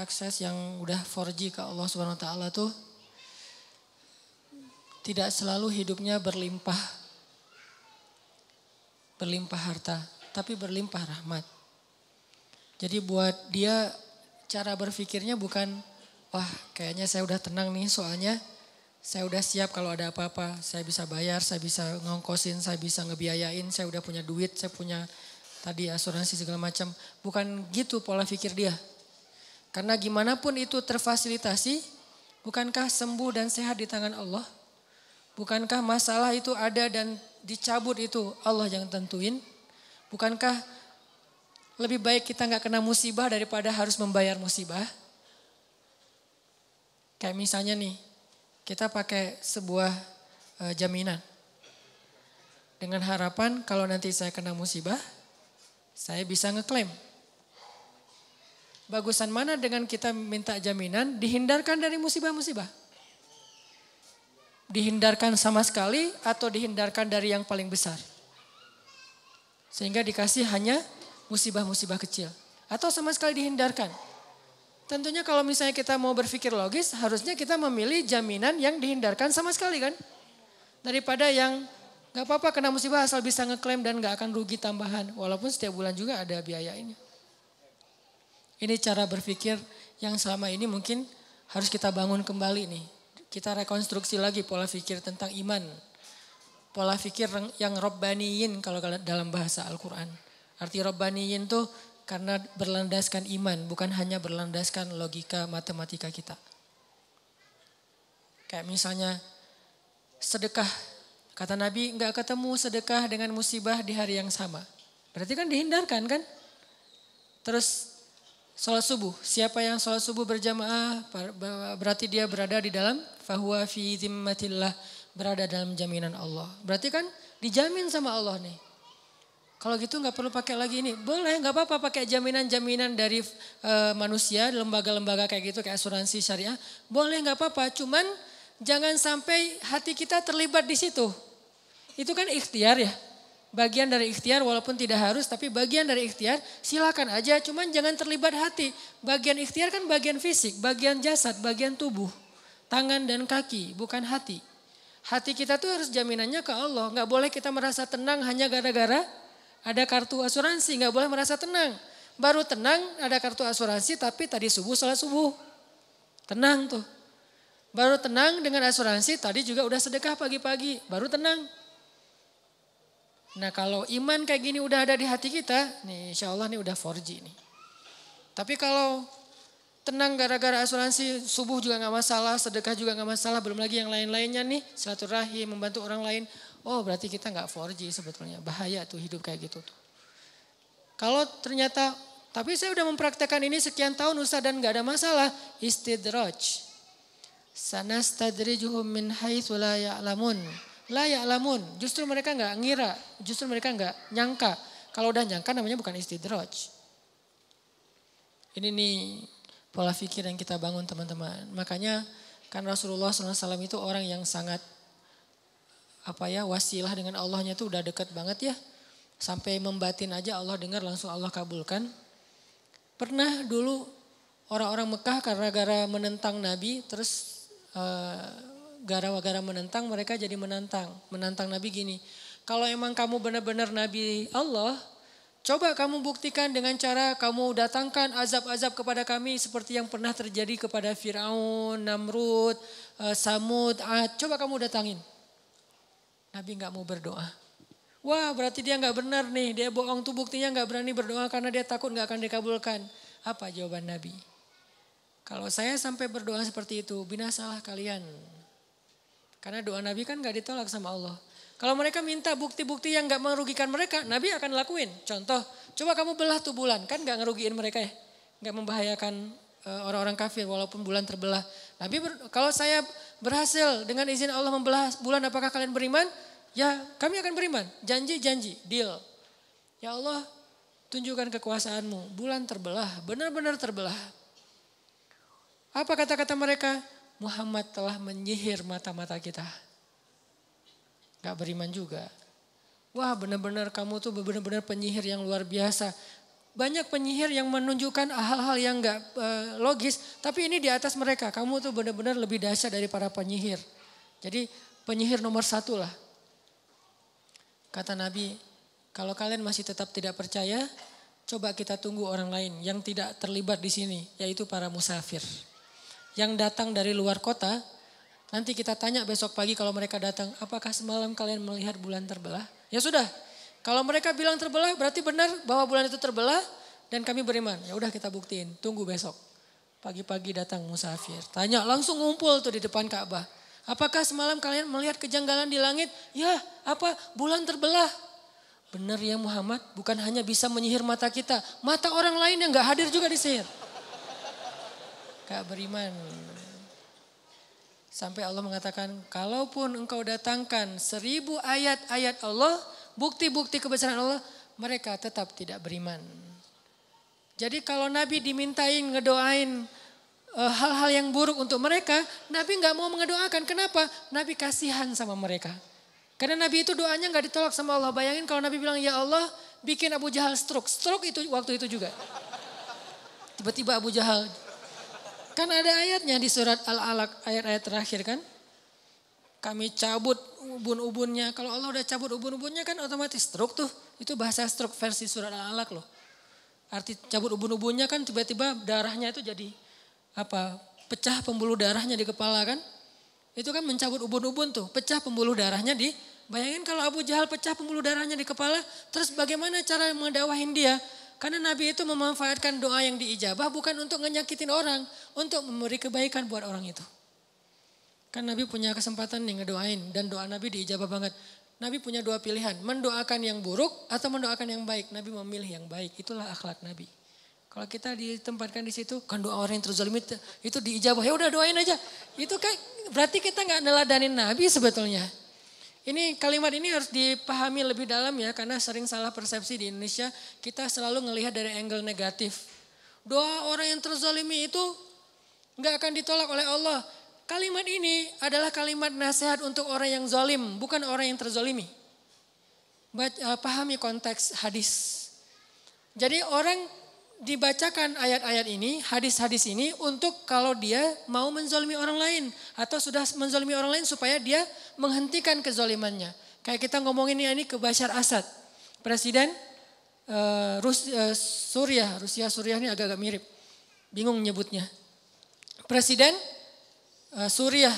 akses yang udah 4G ke Allah Subhanahu wa taala tuh tidak selalu hidupnya berlimpah berlimpah harta, tapi berlimpah rahmat. Jadi buat dia cara berpikirnya bukan wah kayaknya saya udah tenang nih soalnya saya udah siap kalau ada apa-apa, saya bisa bayar, saya bisa ngongkosin, saya bisa ngebiayain, saya udah punya duit, saya punya tadi asuransi segala macam. Bukan gitu pola pikir dia. Karena gimana pun itu terfasilitasi, bukankah sembuh dan sehat di tangan Allah? Bukankah masalah itu ada dan dicabut itu Allah yang tentuin? Bukankah lebih baik kita nggak kena musibah daripada harus membayar musibah? Kayak misalnya nih, kita pakai sebuah uh, jaminan. Dengan harapan kalau nanti saya kena musibah, saya bisa ngeklaim. Bagusan mana dengan kita minta jaminan dihindarkan dari musibah-musibah? Dihindarkan sama sekali atau dihindarkan dari yang paling besar? Sehingga dikasih hanya musibah-musibah kecil. Atau sama sekali dihindarkan. Tentunya kalau misalnya kita mau berpikir logis, harusnya kita memilih jaminan yang dihindarkan sama sekali kan. Daripada yang gak apa-apa kena musibah asal bisa ngeklaim dan gak akan rugi tambahan. Walaupun setiap bulan juga ada biaya ini. Ini cara berpikir yang selama ini mungkin harus kita bangun kembali nih. Kita rekonstruksi lagi pola pikir tentang iman. Pola pikir yang robbaniyin kalau dalam bahasa Al-Quran. Arti robbaniyin tuh karena berlandaskan iman, bukan hanya berlandaskan logika matematika kita. Kayak misalnya sedekah. Kata Nabi nggak ketemu sedekah dengan musibah di hari yang sama. Berarti kan dihindarkan kan? Terus sholat subuh. Siapa yang sholat subuh berjamaah berarti dia berada di dalam fahuwa fi zimmatillah. Berada dalam jaminan Allah. Berarti kan dijamin sama Allah nih. Kalau gitu nggak perlu pakai lagi ini. Boleh, nggak apa-apa pakai jaminan-jaminan dari uh, manusia, lembaga-lembaga kayak gitu, kayak asuransi syariah. Boleh nggak apa-apa, cuman jangan sampai hati kita terlibat di situ. Itu kan ikhtiar ya. Bagian dari ikhtiar walaupun tidak harus, tapi bagian dari ikhtiar silakan aja, cuman jangan terlibat hati. Bagian ikhtiar kan bagian fisik, bagian jasad, bagian tubuh. Tangan dan kaki, bukan hati. Hati kita tuh harus jaminannya ke Allah. Nggak boleh kita merasa tenang hanya gara-gara ada kartu asuransi, nggak boleh merasa tenang. Baru tenang ada kartu asuransi tapi tadi subuh sholat subuh. Tenang tuh. Baru tenang dengan asuransi tadi juga udah sedekah pagi-pagi. Baru tenang. Nah kalau iman kayak gini udah ada di hati kita, nih insya Allah nih udah 4G nih. Tapi kalau tenang gara-gara asuransi subuh juga nggak masalah, sedekah juga nggak masalah, belum lagi yang lain-lainnya nih, silaturahim, membantu orang lain. Oh berarti kita nggak 4G sebetulnya. Bahaya tuh hidup kayak gitu tuh. Kalau ternyata, tapi saya udah mempraktekkan ini sekian tahun Ustaz dan nggak ada masalah. Istidraj. Sanastadrijuhum min haitsu la ya'lamun. La ya'lamun. Justru mereka nggak ngira, justru mereka nggak nyangka Kalau udah nyangka namanya bukan istidraj. Ini nih pola pikir yang kita bangun teman-teman. Makanya kan Rasulullah SAW itu orang yang sangat apa ya wasilah dengan Allahnya itu udah deket banget ya. Sampai membatin aja Allah dengar langsung Allah kabulkan. Pernah dulu orang-orang Mekah karena gara menentang Nabi terus uh, gara-gara menentang mereka jadi menantang. Menantang Nabi gini, kalau emang kamu benar-benar Nabi Allah, coba kamu buktikan dengan cara kamu datangkan azab-azab kepada kami seperti yang pernah terjadi kepada Firaun, Namrud, eh, Samud, Ad. Coba kamu datangin. Nabi nggak mau berdoa. Wah berarti dia nggak benar nih, dia bohong tuh buktinya nggak berani berdoa karena dia takut nggak akan dikabulkan. Apa jawaban Nabi? Kalau saya sampai berdoa seperti itu, binasalah kalian. Karena doa Nabi kan nggak ditolak sama Allah. Kalau mereka minta bukti-bukti yang nggak merugikan mereka, Nabi akan lakuin. Contoh, coba kamu belah tuh bulan, kan nggak ngerugiin mereka ya, nggak membahayakan eh, orang-orang kafir walaupun bulan terbelah. Nabi kalau saya berhasil dengan izin Allah membelah bulan, apakah kalian beriman? Ya, kami akan beriman. Janji-janji, deal. Ya Allah, tunjukkan kekuasaanmu. Bulan terbelah, benar-benar terbelah. Apa kata-kata mereka? Muhammad telah menyihir mata-mata kita. Gak beriman juga. Wah benar-benar kamu tuh benar-benar penyihir yang luar biasa. Banyak penyihir yang menunjukkan hal-hal yang gak uh, logis. Tapi ini di atas mereka. Kamu tuh benar-benar lebih dahsyat dari para penyihir. Jadi penyihir nomor satu lah. Kata Nabi, kalau kalian masih tetap tidak percaya, coba kita tunggu orang lain yang tidak terlibat di sini, yaitu para musafir. Yang datang dari luar kota, Nanti kita tanya besok pagi kalau mereka datang, apakah semalam kalian melihat bulan terbelah? Ya sudah, kalau mereka bilang terbelah berarti benar bahwa bulan itu terbelah dan kami beriman. Ya udah kita buktiin, tunggu besok. Pagi-pagi datang musafir, tanya langsung ngumpul tuh di depan Ka'bah. Apakah semalam kalian melihat kejanggalan di langit? Ya, apa? Bulan terbelah. Benar ya Muhammad, bukan hanya bisa menyihir mata kita, mata orang lain yang gak hadir juga disihir. Gak beriman. Sampai Allah mengatakan, kalaupun engkau datangkan seribu ayat-ayat Allah, bukti-bukti kebesaran Allah, mereka tetap tidak beriman. Jadi kalau Nabi dimintain ngedoain e, hal-hal yang buruk untuk mereka, Nabi nggak mau mengedoakan. Kenapa? Nabi kasihan sama mereka. Karena Nabi itu doanya nggak ditolak sama Allah. Bayangin kalau Nabi bilang, ya Allah bikin Abu Jahal stroke. Stroke itu waktu itu juga. Tiba-tiba Abu Jahal Kan ada ayatnya di surat Al-Alaq ayat-ayat terakhir kan. Kami cabut ubun-ubunnya. Kalau Allah udah cabut ubun-ubunnya kan otomatis stroke tuh. Itu bahasa stroke versi surat Al-Alaq loh. Arti cabut ubun-ubunnya kan tiba-tiba darahnya itu jadi apa? Pecah pembuluh darahnya di kepala kan. Itu kan mencabut ubun-ubun tuh. Pecah pembuluh darahnya di Bayangin kalau Abu Jahal pecah pembuluh darahnya di kepala, terus bagaimana cara mendawahin dia? Karena Nabi itu memanfaatkan doa yang diijabah bukan untuk ngenyakitin orang, untuk memberi kebaikan buat orang itu. Kan Nabi punya kesempatan nih ngedoain dan doa Nabi diijabah banget. Nabi punya dua pilihan, mendoakan yang buruk atau mendoakan yang baik. Nabi memilih yang baik, itulah akhlak Nabi. Kalau kita ditempatkan di situ, kan doa orang yang terzalim itu diijabah, ya udah doain aja. Itu kan berarti kita nggak neladanin Nabi sebetulnya. Ini kalimat ini harus dipahami lebih dalam ya karena sering salah persepsi di Indonesia kita selalu melihat dari angle negatif. Doa orang yang terzalimi itu nggak akan ditolak oleh Allah. Kalimat ini adalah kalimat nasihat untuk orang yang zalim, bukan orang yang terzalimi. Uh, pahami konteks hadis. Jadi orang dibacakan ayat-ayat ini, hadis-hadis ini untuk kalau dia mau menzolimi orang lain atau sudah menzolimi orang lain supaya dia menghentikan kezolimannya. Kayak kita ngomongin ini ke Bashar Assad, presiden uh, Rus, uh, Suriah, Rusia Suriah ini agak-agak mirip, bingung nyebutnya. Presiden uh, Suriah,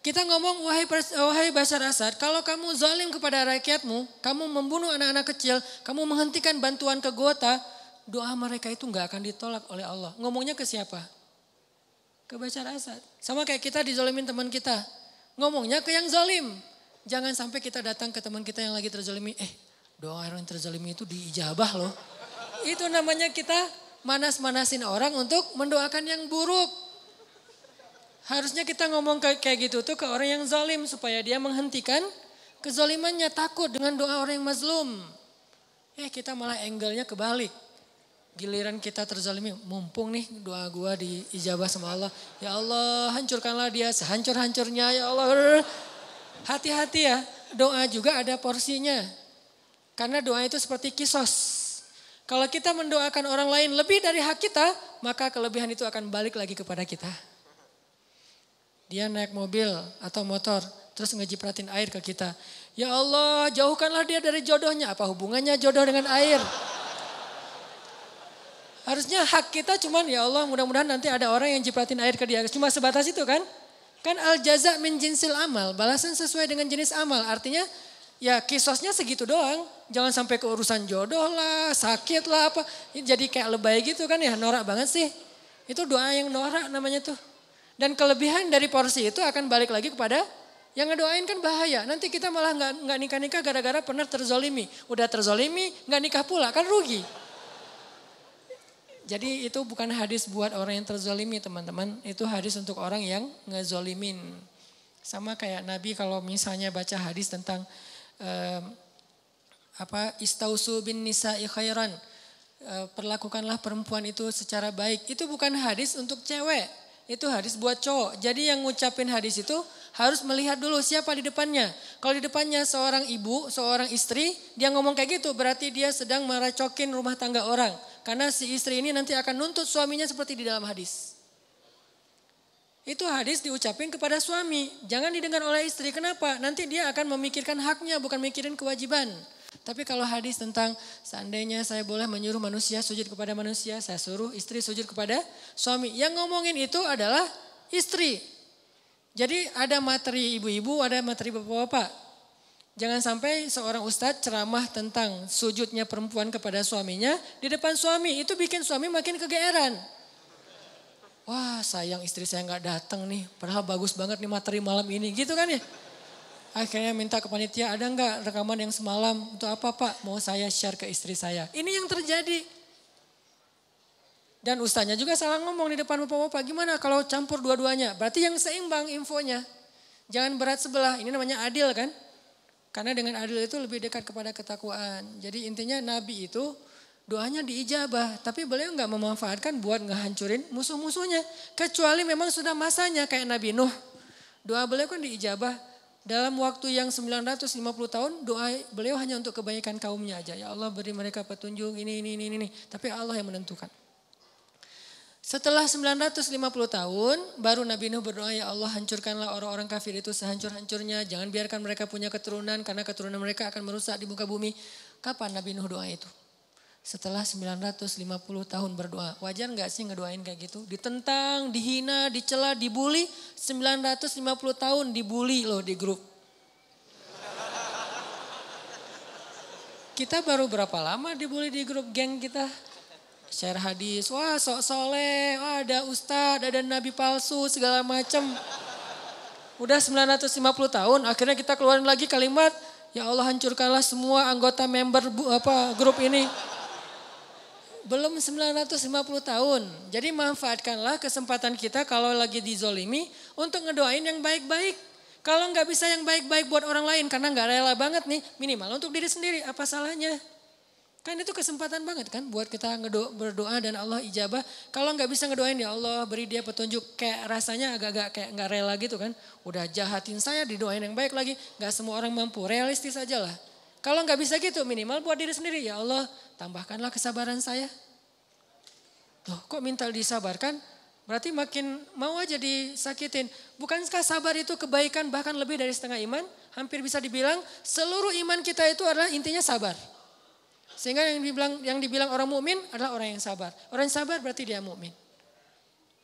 kita ngomong wahai wahai Bashar Assad, kalau kamu zalim kepada rakyatmu, kamu membunuh anak-anak kecil, kamu menghentikan bantuan ke Gota, doa mereka itu nggak akan ditolak oleh Allah. Ngomongnya ke siapa? Ke Bashar Asad. Sama kayak kita dizolimin teman kita. Ngomongnya ke yang zolim. Jangan sampai kita datang ke teman kita yang lagi terzolimi. Eh doa orang yang terzolimi itu diijabah loh. Itu namanya kita manas-manasin orang untuk mendoakan yang buruk. Harusnya kita ngomong kayak gitu tuh ke orang yang zalim supaya dia menghentikan kezolimannya takut dengan doa orang yang mazlum. Eh kita malah angle-nya kebalik. Giliran kita terzalimi, mumpung nih doa gua diijabah sama Allah. Ya Allah hancurkanlah dia sehancur-hancurnya ya Allah. Hati-hati ya, doa juga ada porsinya. Karena doa itu seperti kisos. Kalau kita mendoakan orang lain lebih dari hak kita, maka kelebihan itu akan balik lagi kepada kita. Dia naik mobil atau motor, terus ngejipratin air ke kita. Ya Allah, jauhkanlah dia dari jodohnya. Apa hubungannya jodoh dengan air? Harusnya hak kita cuman ya Allah mudah-mudahan nanti ada orang yang jipratin air ke dia. Cuma sebatas itu kan? Kan al jaza min jinsil amal. Balasan sesuai dengan jenis amal. Artinya Ya kisosnya segitu doang. Jangan sampai ke urusan jodoh lah, sakit lah apa. Jadi kayak lebay gitu kan ya, norak banget sih. Itu doa yang norak namanya tuh. Dan kelebihan dari porsi itu akan balik lagi kepada yang ngedoain kan bahaya. Nanti kita malah nggak nikah nikah gara-gara pernah terzolimi. Udah terzolimi nggak nikah pula kan rugi. Jadi itu bukan hadis buat orang yang terzolimi teman-teman. Itu hadis untuk orang yang ngezolimin. Sama kayak Nabi kalau misalnya baca hadis tentang uh, apa istausu bin nisa'i khairan. Uh, perlakukanlah perempuan itu secara baik. Itu bukan hadis untuk cewek. Itu hadis buat cowok. Jadi yang ngucapin hadis itu harus melihat dulu siapa di depannya. Kalau di depannya seorang ibu, seorang istri, dia ngomong kayak gitu berarti dia sedang meracokin rumah tangga orang. Karena si istri ini nanti akan nuntut suaminya seperti di dalam hadis. Itu hadis diucapin kepada suami. Jangan didengar oleh istri. Kenapa? Nanti dia akan memikirkan haknya bukan mikirin kewajiban. Tapi kalau hadis tentang seandainya saya boleh menyuruh manusia sujud kepada manusia, saya suruh istri sujud kepada suami. Yang ngomongin itu adalah istri. Jadi ada materi ibu-ibu, ada materi bapak-bapak. Jangan sampai seorang ustadz ceramah tentang sujudnya perempuan kepada suaminya di depan suami. Itu bikin suami makin kegeeran. Wah sayang istri saya nggak datang nih, padahal bagus banget nih materi malam ini, gitu kan ya. Akhirnya minta ke panitia, ada nggak rekaman yang semalam? Untuk apa pak? Mau saya share ke istri saya. Ini yang terjadi. Dan ustaznya juga salah ngomong di depan bapak-bapak. Gimana kalau campur dua-duanya? Berarti yang seimbang infonya. Jangan berat sebelah, ini namanya adil kan? Karena dengan adil itu lebih dekat kepada ketakwaan. Jadi intinya Nabi itu doanya diijabah. Tapi beliau nggak memanfaatkan buat ngehancurin musuh-musuhnya. Kecuali memang sudah masanya kayak Nabi Nuh. Doa beliau kan diijabah dalam waktu yang 950 tahun doa beliau hanya untuk kebaikan kaumnya aja. Ya Allah beri mereka petunjuk ini, ini, ini, ini. Tapi Allah yang menentukan. Setelah 950 tahun baru Nabi Nuh berdoa ya Allah hancurkanlah orang-orang kafir itu sehancur-hancurnya. Jangan biarkan mereka punya keturunan karena keturunan mereka akan merusak di muka bumi. Kapan Nabi Nuh doa itu? setelah 950 tahun berdoa. Wajar nggak sih ngedoain kayak gitu? Ditentang, dihina, dicela, dibully. 950 tahun dibully loh di grup. Kita baru berapa lama dibully di grup geng kita? Share hadis, wah sok soleh, wah ada ustadz, ada nabi palsu, segala macam. Udah 950 tahun, akhirnya kita keluarin lagi kalimat, ya Allah hancurkanlah semua anggota member apa grup ini belum 950 tahun. Jadi manfaatkanlah kesempatan kita kalau lagi dizolimi untuk ngedoain yang baik-baik. Kalau nggak bisa yang baik-baik buat orang lain karena nggak rela banget nih, minimal untuk diri sendiri. Apa salahnya? Kan itu kesempatan banget kan buat kita ngedo berdoa dan Allah ijabah. Kalau nggak bisa ngedoain ya Allah beri dia petunjuk kayak rasanya agak-agak kayak nggak rela gitu kan. Udah jahatin saya didoain yang baik lagi. Nggak semua orang mampu, realistis aja lah. Kalau nggak bisa gitu minimal buat diri sendiri ya Allah tambahkanlah kesabaran saya. Loh kok minta disabarkan? Berarti makin mau aja disakitin. Bukankah sabar itu kebaikan bahkan lebih dari setengah iman? Hampir bisa dibilang seluruh iman kita itu adalah intinya sabar. Sehingga yang dibilang yang dibilang orang mukmin adalah orang yang sabar. Orang yang sabar berarti dia mukmin.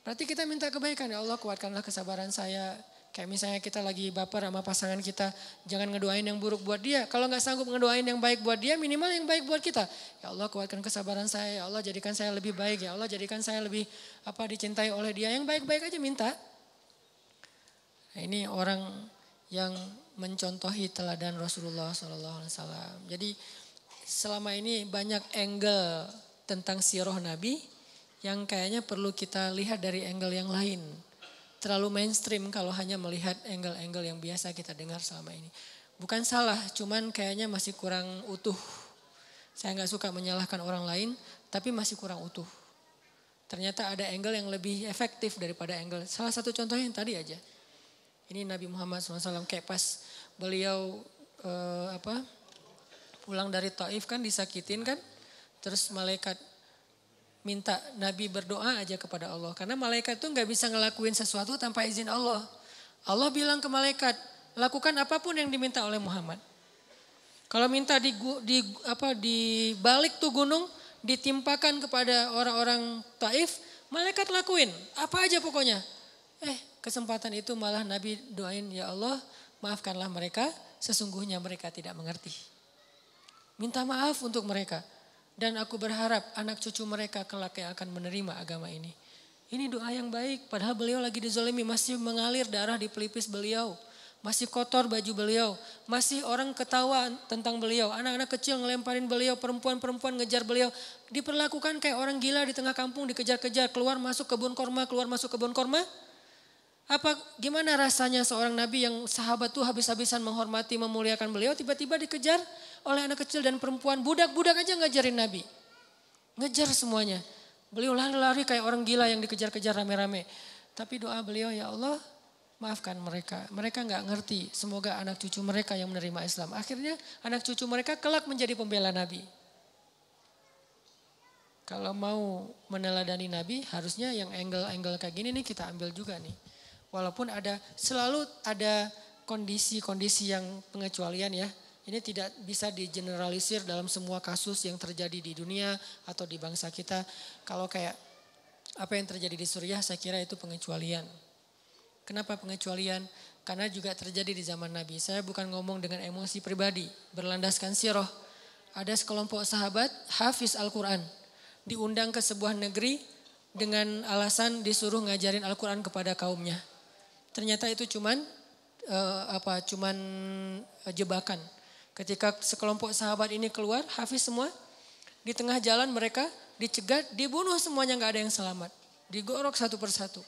Berarti kita minta kebaikan ya Allah kuatkanlah kesabaran saya, Kayak misalnya kita lagi baper sama pasangan kita, jangan ngedoain yang buruk buat dia. Kalau nggak sanggup ngedoain yang baik buat dia, minimal yang baik buat kita. Ya Allah kuatkan kesabaran saya, ya Allah jadikan saya lebih baik, ya Allah jadikan saya lebih apa dicintai oleh dia. Yang baik-baik aja minta. Nah, ini orang yang mencontohi teladan Rasulullah SAW. Jadi selama ini banyak angle tentang siroh Nabi yang kayaknya perlu kita lihat dari angle yang lain terlalu mainstream kalau hanya melihat angle-angle yang biasa kita dengar selama ini. Bukan salah, cuman kayaknya masih kurang utuh. Saya nggak suka menyalahkan orang lain, tapi masih kurang utuh. Ternyata ada angle yang lebih efektif daripada angle. Salah satu contohnya yang tadi aja. Ini Nabi Muhammad SAW kayak pas beliau eh, apa pulang dari Taif kan disakitin kan. Terus malaikat minta Nabi berdoa aja kepada Allah. Karena malaikat tuh nggak bisa ngelakuin sesuatu tanpa izin Allah. Allah bilang ke malaikat, lakukan apa pun yang diminta oleh Muhammad. Kalau minta di, di apa di balik tuh gunung ditimpakan kepada orang-orang Taif, malaikat lakuin apa aja pokoknya. Eh, kesempatan itu malah Nabi doain ya Allah, maafkanlah mereka, sesungguhnya mereka tidak mengerti. Minta maaf untuk mereka. Dan aku berharap anak cucu mereka kelak yang akan menerima agama ini. Ini doa yang baik, padahal beliau lagi dizolimi, masih mengalir darah di pelipis beliau. Masih kotor baju beliau. Masih orang ketawa tentang beliau. Anak-anak kecil ngelemparin beliau. Perempuan-perempuan ngejar beliau. Diperlakukan kayak orang gila di tengah kampung dikejar-kejar. Keluar masuk kebun korma, keluar masuk kebun korma. Apa gimana rasanya seorang nabi yang sahabat tuh habis-habisan menghormati, memuliakan beliau. Tiba-tiba dikejar oleh anak kecil dan perempuan. Budak-budak aja ngajarin nabi. Ngejar semuanya. Beliau lari-lari kayak orang gila yang dikejar-kejar rame-rame. Tapi doa beliau ya Allah maafkan mereka. Mereka nggak ngerti. Semoga anak cucu mereka yang menerima Islam. Akhirnya anak cucu mereka kelak menjadi pembela Nabi. Kalau mau meneladani Nabi, harusnya yang angle-angle kayak gini nih kita ambil juga nih. Walaupun ada selalu ada kondisi-kondisi yang pengecualian ya. Ini tidak bisa digeneralisir dalam semua kasus yang terjadi di dunia atau di bangsa kita. Kalau kayak apa yang terjadi di Suriah saya kira itu pengecualian. Kenapa pengecualian? Karena juga terjadi di zaman Nabi. Saya bukan ngomong dengan emosi pribadi, berlandaskan siroh. Ada sekelompok sahabat, hafiz Al-Quran. Diundang ke sebuah negeri dengan alasan disuruh ngajarin Al-Quran kepada kaumnya. Ternyata itu cuman uh, apa? Cuman uh, jebakan. Ketika sekelompok sahabat ini keluar, hafiz semua, di tengah jalan mereka dicegat, dibunuh semuanya nggak ada yang selamat. Digorok satu persatu.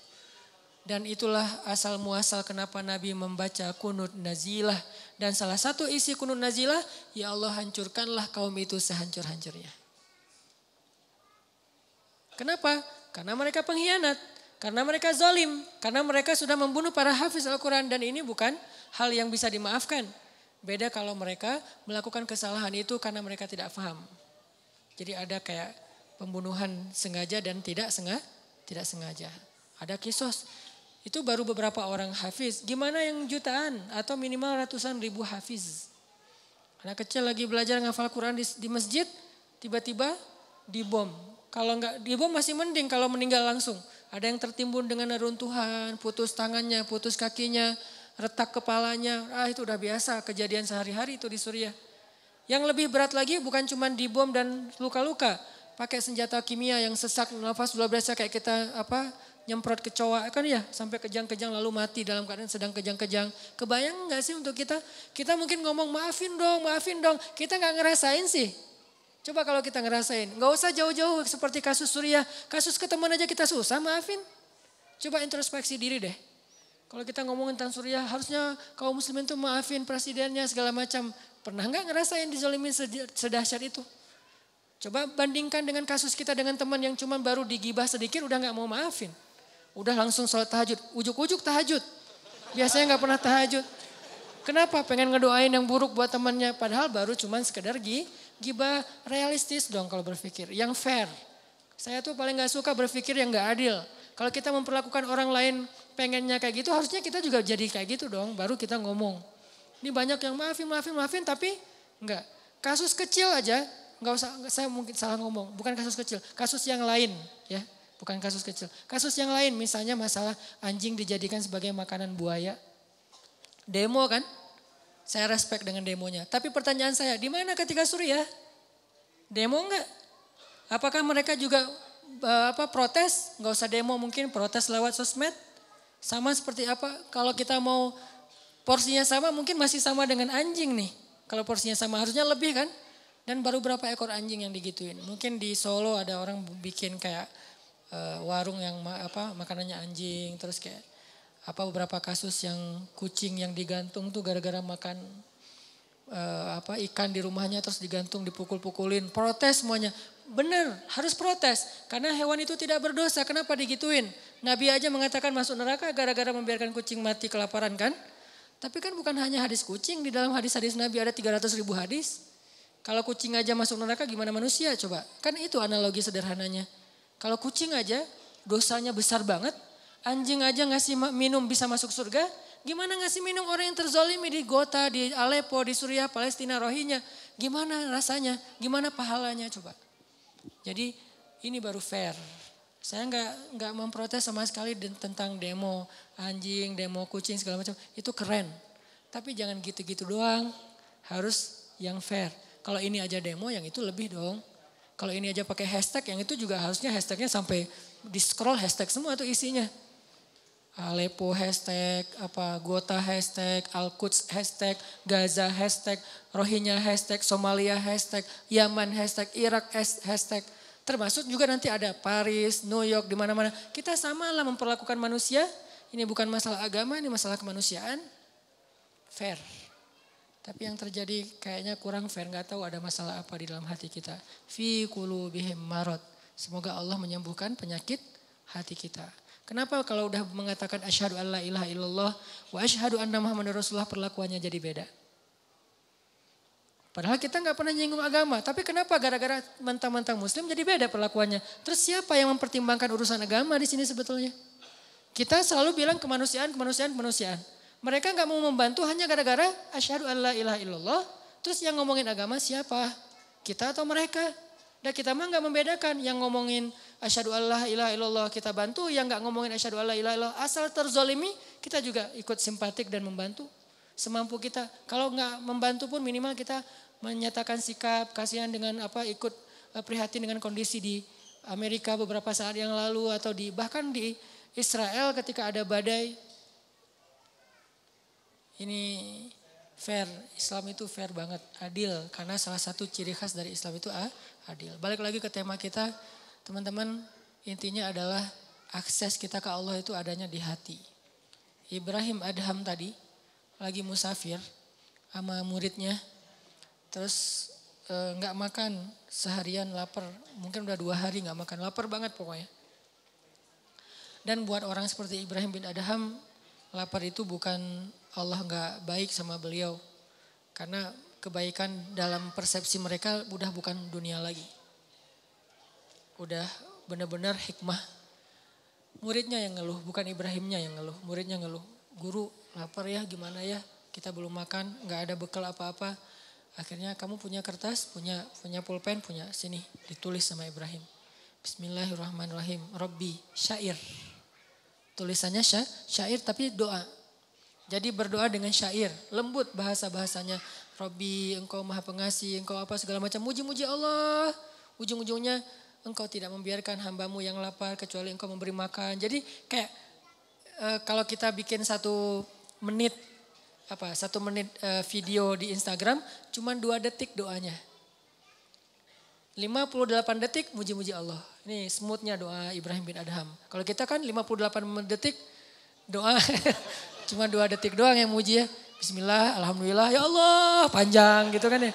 Dan itulah asal muasal kenapa Nabi membaca kunut nazilah. Dan salah satu isi kunut nazilah, ya Allah hancurkanlah kaum itu sehancur-hancurnya. Kenapa? Karena mereka pengkhianat. Karena mereka zalim. Karena mereka sudah membunuh para hafiz Al-Quran. Dan ini bukan hal yang bisa dimaafkan. Beda kalau mereka melakukan kesalahan itu karena mereka tidak paham. Jadi ada kayak pembunuhan sengaja dan tidak sengaja. Tidak sengaja. Ada kisos itu baru beberapa orang hafiz. Gimana yang jutaan atau minimal ratusan ribu hafiz. Anak kecil lagi belajar ngafal Quran di, di masjid, tiba-tiba dibom. Kalau nggak dibom masih mending kalau meninggal langsung. Ada yang tertimbun dengan neruntuhan, putus tangannya, putus kakinya, retak kepalanya. Ah itu udah biasa kejadian sehari-hari itu di Suriah. Yang lebih berat lagi bukan cuma dibom dan luka-luka. Pakai senjata kimia yang sesak nafas luar biasa kayak kita apa nyemprot kecoa kan ya sampai kejang-kejang lalu mati dalam keadaan sedang kejang-kejang. Kebayang nggak sih untuk kita? Kita mungkin ngomong maafin dong, maafin dong. Kita nggak ngerasain sih. Coba kalau kita ngerasain, nggak usah jauh-jauh seperti kasus Suriah, kasus ketemuan aja kita susah maafin. Coba introspeksi diri deh. Kalau kita ngomongin tentang Suriah, harusnya kaum muslimin tuh maafin presidennya segala macam. Pernah nggak ngerasain dizolimin sedahsyat itu? Coba bandingkan dengan kasus kita dengan teman yang cuma baru digibah sedikit udah nggak mau maafin. Udah langsung sholat tahajud. Ujuk-ujuk tahajud. Biasanya nggak pernah tahajud. Kenapa? Pengen ngedoain yang buruk buat temannya. Padahal baru cuman sekedar gibah realistis dong kalau berpikir. Yang fair. Saya tuh paling nggak suka berpikir yang nggak adil. Kalau kita memperlakukan orang lain pengennya kayak gitu, harusnya kita juga jadi kayak gitu dong. Baru kita ngomong. Ini banyak yang maafin, maafin, maafin, tapi enggak. Kasus kecil aja, nggak usah, saya mungkin salah ngomong. Bukan kasus kecil, kasus yang lain, ya. Bukan kasus kecil. Kasus yang lain misalnya masalah anjing dijadikan sebagai makanan buaya. Demo kan? Saya respect dengan demonya. Tapi pertanyaan saya, di mana ketika Suriah? Demo enggak? Apakah mereka juga uh, apa protes? Enggak usah demo mungkin protes lewat sosmed. Sama seperti apa? Kalau kita mau porsinya sama mungkin masih sama dengan anjing nih. Kalau porsinya sama harusnya lebih kan? Dan baru berapa ekor anjing yang digituin. Mungkin di Solo ada orang bikin kayak uh, warung yang ma apa makanannya anjing terus kayak apa beberapa kasus yang kucing yang digantung tuh gara-gara makan uh, apa ikan di rumahnya terus digantung dipukul-pukulin, protes semuanya. Benar, harus protes karena hewan itu tidak berdosa. Kenapa digituin? Nabi aja mengatakan masuk neraka gara-gara membiarkan kucing mati kelaparan kan? Tapi kan bukan hanya hadis kucing, di dalam hadis-hadis Nabi ada 300 ribu hadis. Kalau kucing aja masuk neraka gimana manusia coba? Kan itu analogi sederhananya. Kalau kucing aja dosanya besar banget, anjing aja ngasih minum bisa masuk surga, Gimana ngasih minum orang yang terzolimi di Gota, di Aleppo, di Suriah, Palestina, Rohingya. Gimana rasanya? Gimana pahalanya coba? Jadi ini baru fair. Saya nggak nggak memprotes sama sekali tentang demo anjing, demo kucing segala macam. Itu keren. Tapi jangan gitu-gitu doang. Harus yang fair. Kalau ini aja demo, yang itu lebih dong. Kalau ini aja pakai hashtag, yang itu juga harusnya hashtagnya sampai di scroll hashtag semua tuh isinya. Aleppo hashtag, apa Gota hashtag, Al-Quds hashtag, Gaza hashtag, Rohingya hashtag, Somalia hashtag, Yaman hashtag, Irak hashtag. Termasuk juga nanti ada Paris, New York, di mana-mana. Kita sama lah memperlakukan manusia. Ini bukan masalah agama, ini masalah kemanusiaan. Fair. Tapi yang terjadi kayaknya kurang fair. Gak tahu ada masalah apa di dalam hati kita. Fi bihim marot. Semoga Allah menyembuhkan penyakit hati kita. Kenapa kalau udah mengatakan asyhadu alla ilaha illallah wa asyhadu anna muhammadar rasulullah perlakuannya jadi beda? Padahal kita nggak pernah nyinggung agama, tapi kenapa gara-gara mentang-mentang muslim jadi beda perlakuannya? Terus siapa yang mempertimbangkan urusan agama di sini sebetulnya? Kita selalu bilang kemanusiaan, kemanusiaan, kemanusiaan. Mereka nggak mau membantu hanya gara-gara asyhadu alla ilaha illallah. Terus yang ngomongin agama siapa? Kita atau mereka? Dan kita mah nggak membedakan yang ngomongin asyhadu alla ilaha illallah kita bantu, yang nggak ngomongin asyhadu alla ilaha illallah asal terzolimi kita juga ikut simpatik dan membantu semampu kita. Kalau nggak membantu pun minimal kita menyatakan sikap kasihan dengan apa ikut eh, prihatin dengan kondisi di Amerika beberapa saat yang lalu atau di bahkan di Israel ketika ada badai. Ini fair, Islam itu fair banget, adil karena salah satu ciri khas dari Islam itu ah, adil. Balik lagi ke tema kita, teman-teman, intinya adalah akses kita ke Allah itu adanya di hati. Ibrahim Adham tadi lagi musafir sama muridnya, terus eh, nggak e, makan seharian lapar, mungkin udah dua hari nggak makan, lapar banget pokoknya. Dan buat orang seperti Ibrahim bin Adham, lapar itu bukan Allah nggak baik sama beliau, karena kebaikan dalam persepsi mereka udah bukan dunia lagi. Udah benar-benar hikmah. Muridnya yang ngeluh, bukan Ibrahimnya yang ngeluh. Muridnya ngeluh, guru lapar ya gimana ya, kita belum makan, nggak ada bekal apa-apa. Akhirnya kamu punya kertas, punya punya pulpen, punya sini ditulis sama Ibrahim. Bismillahirrahmanirrahim. Robbi syair. Tulisannya syair tapi doa. Jadi berdoa dengan syair, lembut bahasa-bahasanya. Robbi engkau maha pengasih, engkau apa segala macam. Muji-muji Allah. Ujung-ujungnya engkau tidak membiarkan hambamu yang lapar kecuali engkau memberi makan. Jadi kayak e, kalau kita bikin satu menit apa satu menit e, video di Instagram cuma dua detik doanya. 58 detik muji-muji Allah. Ini smoothnya doa Ibrahim bin Adham. Kalau kita kan 58 detik doa cuma dua detik doang yang muji ya. Bismillah, Alhamdulillah, ya Allah, panjang gitu kan ya.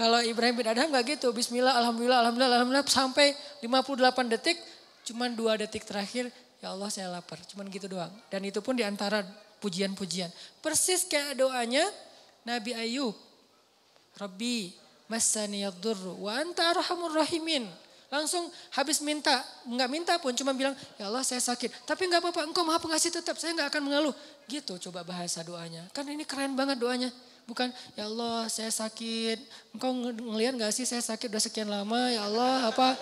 Kalau Ibrahim bin Adham gak gitu, Bismillah, Alhamdulillah, Alhamdulillah, Alhamdulillah, sampai 58 detik, cuman dua detik terakhir, ya Allah saya lapar, cuman gitu doang. Dan itu pun di antara pujian-pujian. Persis kayak doanya Nabi Ayub. Rabbi, masani yadurru, wa anta arhamur rahimin. Langsung habis minta, nggak minta pun cuma bilang, ya Allah saya sakit. Tapi nggak apa-apa, engkau maha pengasih tetap, saya nggak akan mengeluh. Gitu coba bahasa doanya. Kan ini keren banget doanya. Bukan, ya Allah saya sakit, engkau ngelihat nggak sih saya sakit udah sekian lama, ya Allah apa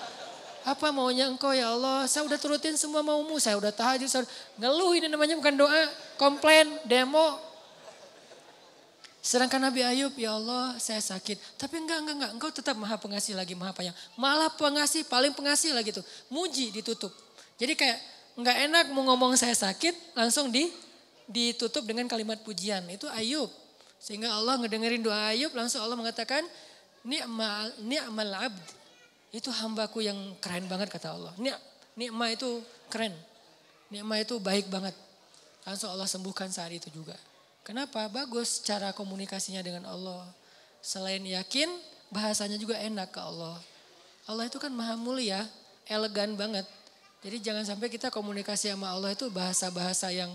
apa maunya engkau ya Allah, saya udah turutin semua maumu, saya udah tahajud, saya ngeluh ini namanya bukan doa, komplain, demo, Sedangkan Nabi Ayub, ya Allah saya sakit. Tapi enggak, enggak, enggak. Engkau tetap maha pengasih lagi, maha payang. Malah pengasih, paling pengasih lagi tuh. Muji ditutup. Jadi kayak enggak enak mau ngomong saya sakit, langsung di ditutup dengan kalimat pujian. Itu Ayub. Sehingga Allah ngedengerin doa Ayub, langsung Allah mengatakan, ni'mal, ni'mal abd. Itu hambaku yang keren banget kata Allah. Ni'ma itu keren. Ni'ma itu baik banget. Langsung Allah sembuhkan saat itu juga. Kenapa? Bagus cara komunikasinya dengan Allah. Selain yakin, bahasanya juga enak ke Allah. Allah itu kan maha mulia, elegan banget. Jadi jangan sampai kita komunikasi sama Allah itu bahasa-bahasa yang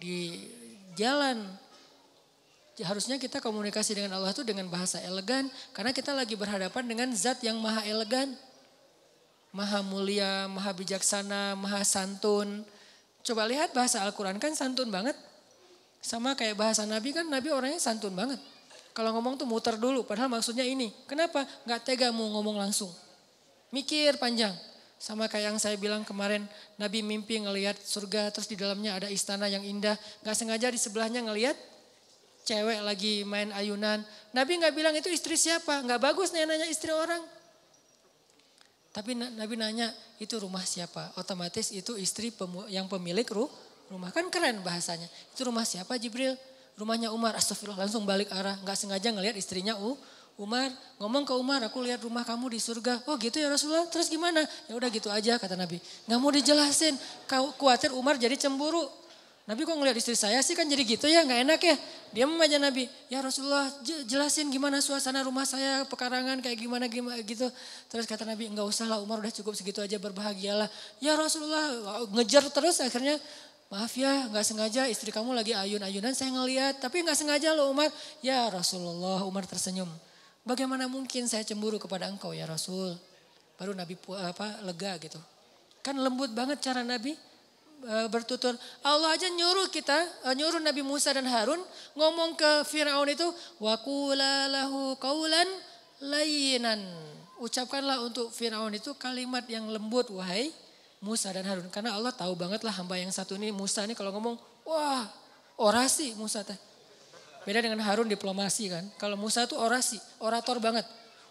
di jalan. Harusnya kita komunikasi dengan Allah itu dengan bahasa elegan. Karena kita lagi berhadapan dengan zat yang maha elegan. Maha mulia, maha bijaksana, maha santun. Coba lihat bahasa Al-Quran kan santun banget. Sama kayak bahasa Nabi kan Nabi orangnya santun banget. Kalau ngomong tuh muter dulu padahal maksudnya ini. Kenapa? Gak tega mau ngomong langsung. Mikir panjang. Sama kayak yang saya bilang kemarin Nabi mimpi ngelihat surga terus di dalamnya ada istana yang indah. Gak sengaja di sebelahnya ngelihat cewek lagi main ayunan. Nabi gak bilang itu istri siapa. Gak bagus nih nanya istri orang. Tapi Nabi nanya itu rumah siapa? Otomatis itu istri yang pemilik rumah. Kan keren bahasanya. Itu rumah siapa Jibril? Rumahnya Umar. Astagfirullah langsung balik arah. Nggak sengaja ngelihat istrinya U. Umar ngomong ke Umar, aku lihat rumah kamu di surga. Oh gitu ya Rasulullah, terus gimana? Ya udah gitu aja kata Nabi. Nggak mau dijelasin, kau khawatir Umar jadi cemburu. Nabi kok ngeliat istri saya sih kan jadi gitu ya, nggak enak ya. Dia aja Nabi, ya Rasulullah jelasin gimana suasana rumah saya, pekarangan kayak gimana gimana gitu. Terus kata Nabi, nggak usah lah Umar udah cukup segitu aja berbahagialah. Ya Rasulullah ngejar terus akhirnya Maaf ya, nggak sengaja istri kamu lagi ayun-ayunan saya ngeliat, tapi nggak sengaja loh Umar. Ya Rasulullah, Umar tersenyum. Bagaimana mungkin saya cemburu kepada engkau ya Rasul? Baru Nabi apa lega gitu. Kan lembut banget cara Nabi bertutur. Allah aja nyuruh kita, eh, nyuruh Nabi Musa dan Harun ngomong ke Firaun itu waqula lahu qaulan layinan. Ucapkanlah untuk Firaun itu kalimat yang lembut wahai Musa dan Harun karena Allah tahu banget lah hamba yang satu ini Musa ini kalau ngomong wah orasi Musa teh. Beda dengan Harun diplomasi kan. Kalau Musa itu orasi, orator banget.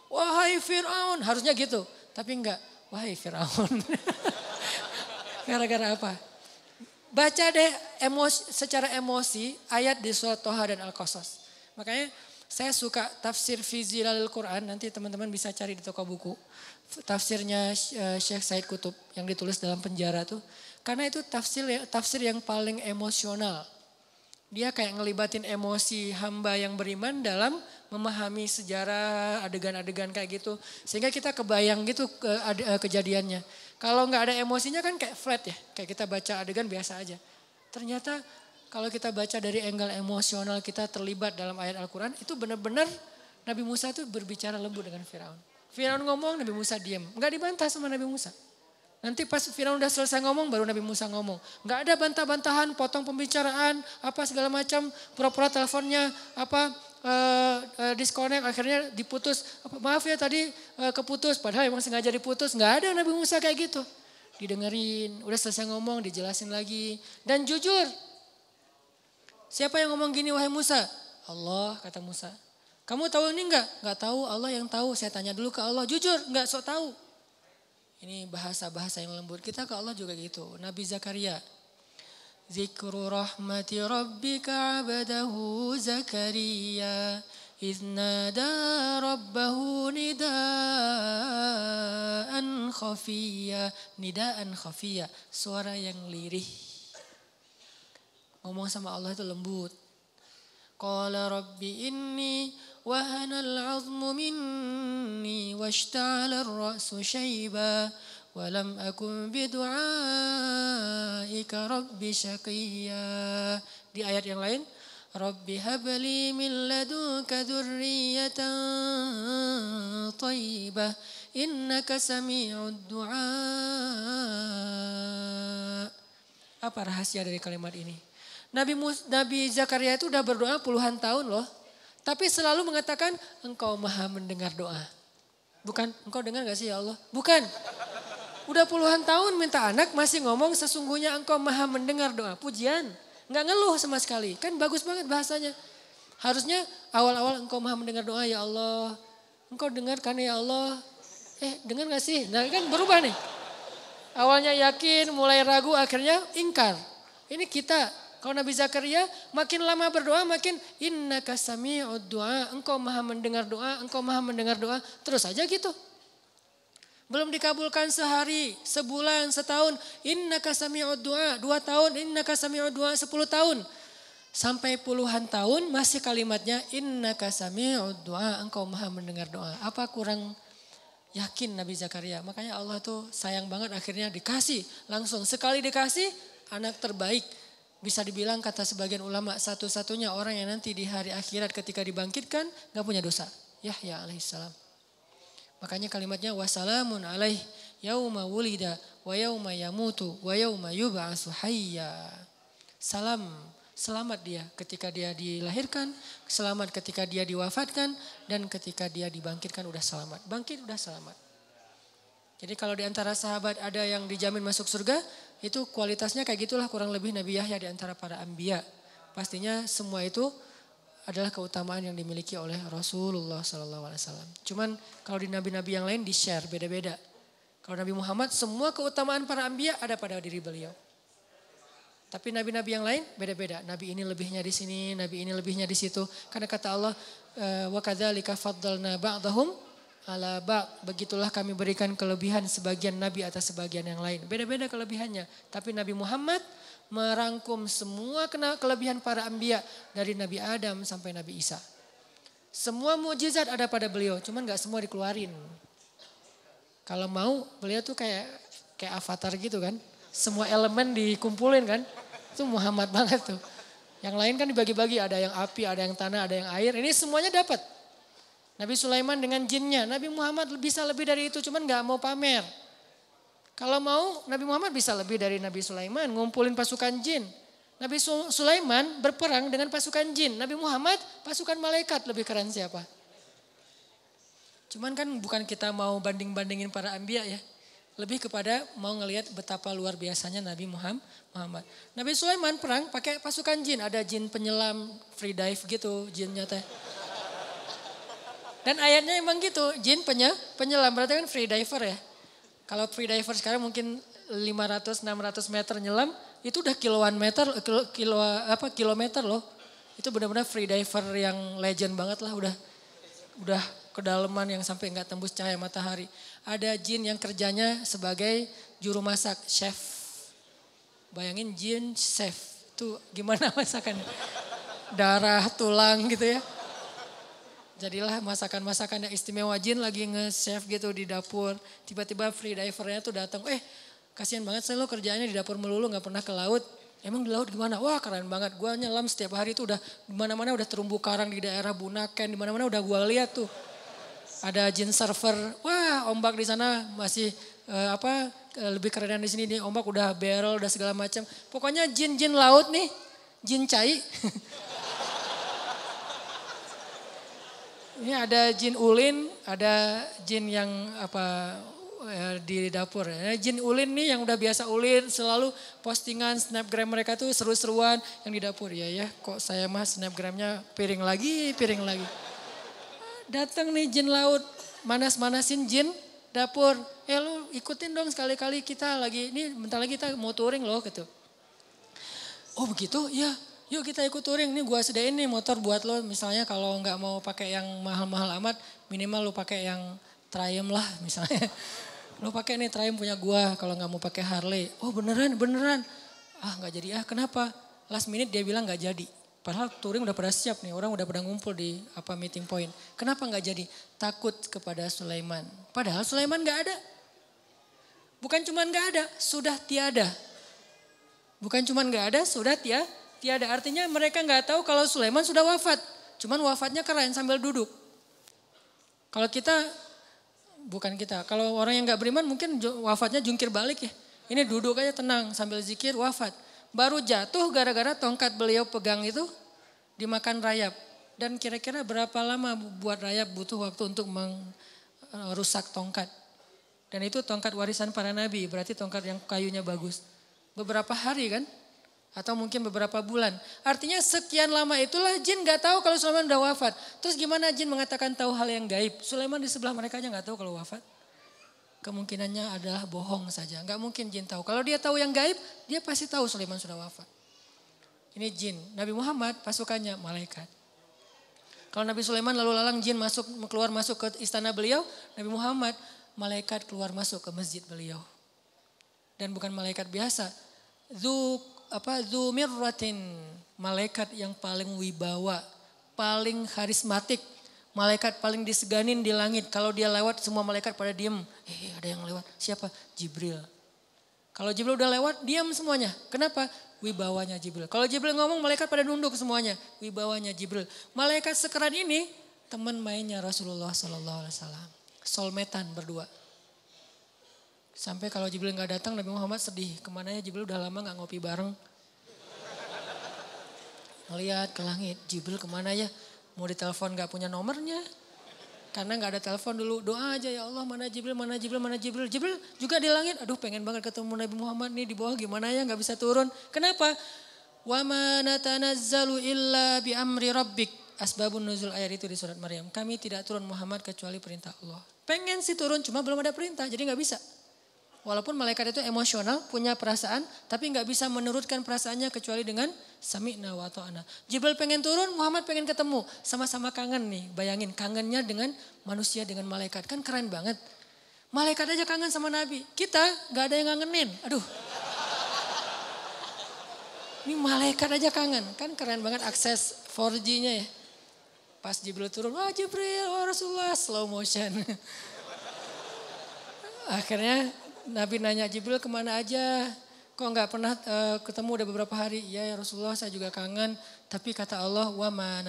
Wahai Firaun, harusnya gitu. Tapi enggak, wahai Firaun. Gara-gara apa? Baca deh emosi, secara emosi ayat di surat Toha dan Al-Qasas. Makanya saya suka tafsir Fizilalil Quran, nanti teman-teman bisa cari di toko buku. Tafsirnya eh, Syekh Said Kutub yang ditulis dalam penjara tuh. Karena itu tafsir tafsir yang paling emosional. Dia kayak ngelibatin emosi hamba yang beriman dalam memahami sejarah adegan-adegan kayak gitu. Sehingga kita kebayang gitu ke, eh, kejadiannya. Kalau nggak ada emosinya kan kayak flat ya, kayak kita baca adegan biasa aja. Ternyata kalau kita baca dari angle emosional kita terlibat dalam ayat Al-Quran, itu benar-benar Nabi Musa itu berbicara lembut dengan Firaun. Firaun ngomong, Nabi Musa diam. Nggak dibantah sama Nabi Musa. Nanti pas Firaun udah selesai ngomong, baru Nabi Musa ngomong. Nggak ada bantah-bantahan, potong pembicaraan, apa segala macam, pura-pura teleponnya, apa uh, disconnect akhirnya diputus. Maaf ya tadi uh, keputus padahal emang sengaja diputus. Nggak ada Nabi Musa kayak gitu. Didengerin, udah selesai ngomong dijelasin lagi. Dan jujur, siapa yang ngomong gini wahai Musa? Allah kata Musa. Kamu tahu ini enggak? Enggak tahu, Allah yang tahu. Saya tanya dulu ke Allah, jujur enggak sok tahu. Ini bahasa-bahasa yang lembut. Kita ke Allah juga gitu. Nabi Zakaria, ذكر رحمة ربك عبده زكريا إذ نادى ربه نداء خفيا نداء خفيا. Suara yang lirih. Ngomong sama Allah itu lembut. قال رب إني وهن العظم مني واشتعل الرأس شيبا ولم أكن بدعائك رب شقيا di ayat yang lain Rabbi habli min ladunka dzurriyyatan thayyibah innaka sami'ud du'a apa rahasia dari kalimat ini Nabi Mus, Nabi Zakaria itu udah berdoa puluhan tahun loh tapi selalu mengatakan engkau maha mendengar doa bukan engkau dengar gak sih ya Allah bukan Udah puluhan tahun minta anak masih ngomong sesungguhnya engkau maha mendengar doa. Pujian. Nggak ngeluh sama sekali. Kan bagus banget bahasanya. Harusnya awal-awal engkau maha mendengar doa ya Allah. Engkau dengar kan ya Allah. Eh dengar gak sih? Nah kan berubah nih. Awalnya yakin, mulai ragu, akhirnya ingkar. Ini kita. Kalau Nabi Zakaria makin lama berdoa makin inna kasami doa. Engkau maha mendengar doa, engkau maha mendengar doa. Terus aja gitu. Belum dikabulkan sehari, sebulan, setahun. Inna kasami'ud doa, dua tahun. Inna kasami'ud doa, sepuluh tahun. Sampai puluhan tahun masih kalimatnya inna kasami doa engkau maha mendengar doa. Apa kurang yakin Nabi Zakaria? Makanya Allah tuh sayang banget akhirnya dikasih langsung sekali dikasih anak terbaik. Bisa dibilang kata sebagian ulama satu-satunya orang yang nanti di hari akhirat ketika dibangkitkan gak punya dosa. Yahya alaihissalam. Makanya kalimatnya wassalamun alaih yauma wulida wa yauma yamutu wa yauma yub'atsu hayya. Salam Selamat dia ketika dia dilahirkan, selamat ketika dia diwafatkan, dan ketika dia dibangkitkan udah selamat. Bangkit udah selamat. Jadi kalau di antara sahabat ada yang dijamin masuk surga, itu kualitasnya kayak gitulah kurang lebih Nabi Yahya di antara para ambia. Pastinya semua itu adalah keutamaan yang dimiliki oleh Rasulullah SAW. Cuman kalau di nabi-nabi yang lain di share beda-beda. Kalau Nabi Muhammad semua keutamaan para ambia ada pada diri beliau. Tapi nabi-nabi yang lain beda-beda. Nabi ini lebihnya di sini, nabi ini lebihnya di situ. Karena kata Allah, eh, wa kadzalika faddalna ba'dahum ala ba' begitulah kami berikan kelebihan sebagian nabi atas sebagian yang lain. Beda-beda kelebihannya. Tapi Nabi Muhammad merangkum semua kelebihan para ambia dari Nabi Adam sampai Nabi Isa. Semua mujizat ada pada beliau, cuman gak semua dikeluarin. Kalau mau, beliau tuh kayak kayak avatar gitu kan semua elemen dikumpulin kan. Itu Muhammad banget tuh. Yang lain kan dibagi-bagi, ada yang api, ada yang tanah, ada yang air. Ini semuanya dapat. Nabi Sulaiman dengan jinnya, Nabi Muhammad bisa lebih dari itu, cuman gak mau pamer. Kalau mau, Nabi Muhammad bisa lebih dari Nabi Sulaiman, ngumpulin pasukan jin. Nabi Sulaiman berperang dengan pasukan jin. Nabi Muhammad pasukan malaikat, lebih keren siapa? Cuman kan bukan kita mau banding-bandingin para ambia ya. Lebih kepada mau ngelihat betapa luar biasanya Nabi Muhammad. Nabi Sulaiman perang pakai pasukan jin. Ada jin penyelam, free dive gitu jinnya teh. Dan ayatnya emang gitu, jin penye, penyelam berarti kan free diver ya. Kalau free diver sekarang mungkin 500-600 meter nyelam, itu udah kiloan meter, kilo, kilo apa kilometer loh. Itu benar-benar free diver yang legend banget lah udah udah kedalaman yang sampai nggak tembus cahaya matahari. Ada jin yang kerjanya sebagai juru masak, chef. Bayangin jin chef, itu gimana masakan? Darah, tulang gitu ya. Jadilah masakan-masakan yang istimewa jin lagi nge-chef gitu di dapur. Tiba-tiba free divernya tuh datang, eh kasihan banget saya lo kerjanya di dapur melulu nggak pernah ke laut. Emang di laut gimana? Wah keren banget. Gua nyelam setiap hari itu udah di mana-mana udah terumbu karang di daerah Bunaken, di mana-mana udah gua lihat tuh ada jin server. Wah, ombak di sana masih uh, apa uh, lebih keren di sini nih. Ombak udah barrel, udah segala macam. Pokoknya jin-jin laut nih, jin cai. Ini ada jin ulin, ada jin yang apa ya, di dapur. Ya, jin ulin nih yang udah biasa ulin selalu postingan snapgram mereka tuh seru-seruan yang di dapur. Ya ya, kok saya mah snapgramnya piring lagi, piring lagi datang nih jin laut, manas-manasin jin dapur. Eh lu ikutin dong sekali-kali kita lagi, ini bentar lagi kita mau touring loh gitu. Oh begitu? Ya, yuk kita ikut touring. Nih gua sediain nih motor buat lo. Misalnya kalau nggak mau pakai yang mahal-mahal amat, minimal lu pakai yang Triumph lah misalnya. Lo pakai nih Triumph punya gua kalau nggak mau pakai Harley. Oh beneran, beneran. Ah nggak jadi ah kenapa? Last minute dia bilang nggak jadi. Padahal touring udah pada siap nih, orang udah pada ngumpul di apa meeting point. Kenapa nggak jadi? Takut kepada Sulaiman. Padahal Sulaiman nggak ada. Bukan cuma nggak ada, sudah tiada. Bukan cuma nggak ada, sudah tia, tiada. Artinya mereka nggak tahu kalau Sulaiman sudah wafat. Cuman wafatnya keren sambil duduk. Kalau kita, bukan kita, kalau orang yang nggak beriman mungkin wafatnya jungkir balik ya. Ini duduk aja tenang sambil zikir wafat baru jatuh gara-gara tongkat beliau pegang itu dimakan rayap. Dan kira-kira berapa lama buat rayap butuh waktu untuk merusak tongkat. Dan itu tongkat warisan para nabi, berarti tongkat yang kayunya bagus. Beberapa hari kan? Atau mungkin beberapa bulan. Artinya sekian lama itulah jin gak tahu kalau Sulaiman udah wafat. Terus gimana jin mengatakan tahu hal yang gaib? Sulaiman di sebelah mereka aja gak tahu kalau wafat kemungkinannya adalah bohong saja. Enggak mungkin jin tahu. Kalau dia tahu yang gaib, dia pasti tahu Sulaiman sudah wafat. Ini jin. Nabi Muhammad pasukannya malaikat. Kalau Nabi Sulaiman lalu lalang jin masuk keluar masuk ke istana beliau, Nabi Muhammad malaikat keluar masuk ke masjid beliau. Dan bukan malaikat biasa. Zuk apa zumirratin malaikat yang paling wibawa, paling karismatik, malaikat paling diseganin di langit. Kalau dia lewat semua malaikat pada diem. Eh ada yang lewat. Siapa? Jibril. Kalau Jibril udah lewat diam semuanya. Kenapa? Wibawanya Jibril. Kalau Jibril ngomong malaikat pada nunduk semuanya. Wibawanya Jibril. Malaikat sekeran ini teman mainnya Rasulullah Wasallam. Solmetan berdua. Sampai kalau Jibril nggak datang Nabi Muhammad sedih. Ke mana ya Jibril udah lama nggak ngopi bareng. Ngeliat ke langit, Jibril ke mana ya? Mau ditelepon nggak punya nomornya. Karena nggak ada telepon dulu, doa aja ya Allah mana Jibril, mana Jibril, mana Jibril. Jibril juga di langit, aduh pengen banget ketemu Nabi Muhammad nih di bawah gimana ya nggak bisa turun. Kenapa? Wa ma natanazzalu illa bi amri rabbik. Asbabun nuzul ayat itu di surat Maryam. Kami tidak turun Muhammad kecuali perintah Allah. Pengen sih turun cuma belum ada perintah jadi nggak bisa. Walaupun malaikat itu emosional, punya perasaan, tapi nggak bisa menurutkan perasaannya kecuali dengan sami'na wa ta'ana. Jibril pengen turun, Muhammad pengen ketemu. Sama-sama kangen nih, bayangin kangennya dengan manusia, dengan malaikat. Kan keren banget. Malaikat aja kangen sama Nabi. Kita nggak ada yang ngangenin. Aduh. Ini malaikat aja kangen. Kan keren banget akses 4G-nya ya. Pas Jibril turun, wah Jibril, wah Rasulullah, slow motion. Akhirnya Nabi nanya Jibril ke mana aja? Kok nggak pernah uh, ketemu udah beberapa hari? Ya, ya Rasulullah saya juga kangen. Tapi kata Allah, wa ma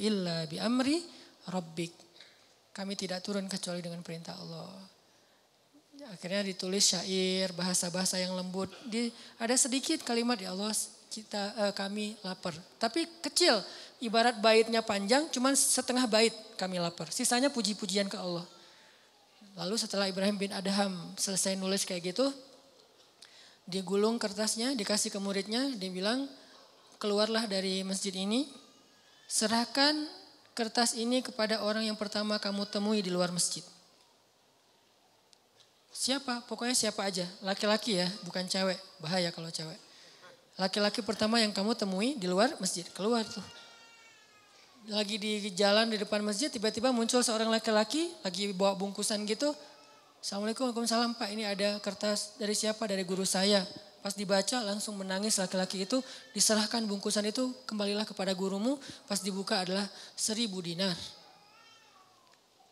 illa bi amri rabbik. Kami tidak turun kecuali dengan perintah Allah. Akhirnya ditulis syair, bahasa-bahasa yang lembut. Di, ada sedikit kalimat ya Allah kita uh, kami lapar. Tapi kecil, ibarat baitnya panjang, cuman setengah bait kami lapar. Sisanya puji-pujian ke Allah. Lalu setelah Ibrahim bin Adham selesai nulis kayak gitu, digulung kertasnya, dikasih ke muridnya, dia bilang, keluarlah dari masjid ini, serahkan kertas ini kepada orang yang pertama kamu temui di luar masjid. Siapa? Pokoknya siapa aja, laki-laki ya, bukan cewek, bahaya kalau cewek. Laki-laki pertama yang kamu temui di luar masjid, keluar tuh lagi di jalan di depan masjid tiba-tiba muncul seorang laki-laki lagi bawa bungkusan gitu. Assalamualaikum, Waalaikumsalam Pak ini ada kertas dari siapa? Dari guru saya. Pas dibaca langsung menangis laki-laki itu diserahkan bungkusan itu kembalilah kepada gurumu. Pas dibuka adalah seribu dinar.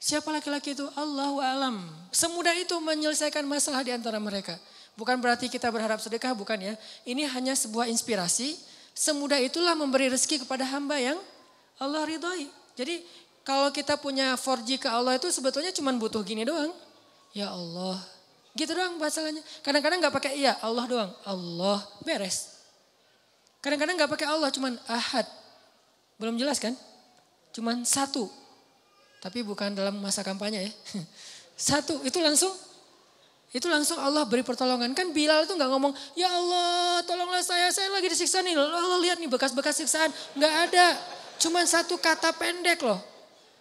Siapa laki-laki itu? Allah alam. Semudah itu menyelesaikan masalah di antara mereka. Bukan berarti kita berharap sedekah, bukan ya. Ini hanya sebuah inspirasi. Semudah itulah memberi rezeki kepada hamba yang Allah ridhoi. Jadi kalau kita punya 4G ke Allah itu sebetulnya cuma butuh gini doang. Ya Allah. Gitu doang masalahnya. Kadang-kadang gak pakai iya Allah doang. Allah beres. Kadang-kadang gak pakai Allah cuman ahad. Belum jelas kan? Cuman satu. Tapi bukan dalam masa kampanye ya. Satu itu langsung itu langsung Allah beri pertolongan. Kan Bilal itu nggak ngomong, ya Allah tolonglah saya, saya lagi disiksa nih. Allah lihat nih bekas-bekas siksaan. Nggak ada. Cuma satu kata pendek loh.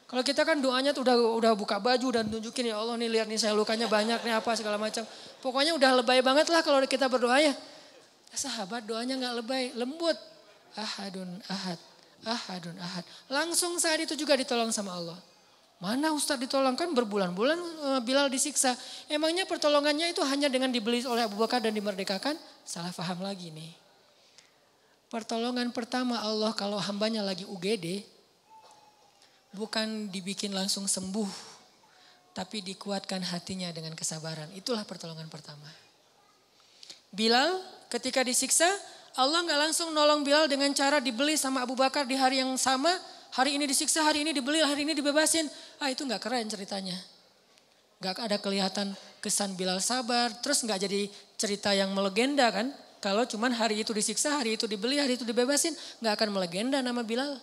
Kalau kita kan doanya tuh udah udah buka baju dan tunjukin ya Allah nih lihat nih saya lukanya banyak nih apa segala macam. Pokoknya udah lebay banget lah kalau kita berdoa ya. Sahabat doanya nggak lebay, lembut. Ahadun ahad, ahadun ahad. Langsung saat itu juga ditolong sama Allah. Mana Ustadz ditolong kan berbulan-bulan eh, Bilal disiksa. Emangnya pertolongannya itu hanya dengan dibeli oleh Abu Bakar dan dimerdekakan? Salah paham lagi nih. Pertolongan pertama Allah kalau hambanya lagi UGD, bukan dibikin langsung sembuh, tapi dikuatkan hatinya dengan kesabaran. Itulah pertolongan pertama. Bilal ketika disiksa, Allah nggak langsung nolong Bilal dengan cara dibeli sama Abu Bakar di hari yang sama, hari ini disiksa, hari ini dibeli, hari ini dibebasin. Ah itu nggak keren ceritanya. Gak ada kelihatan kesan Bilal sabar, terus nggak jadi cerita yang melegenda kan. Kalau cuman hari itu disiksa, hari itu dibeli, hari itu dibebasin, nggak akan melegenda nama Bilal.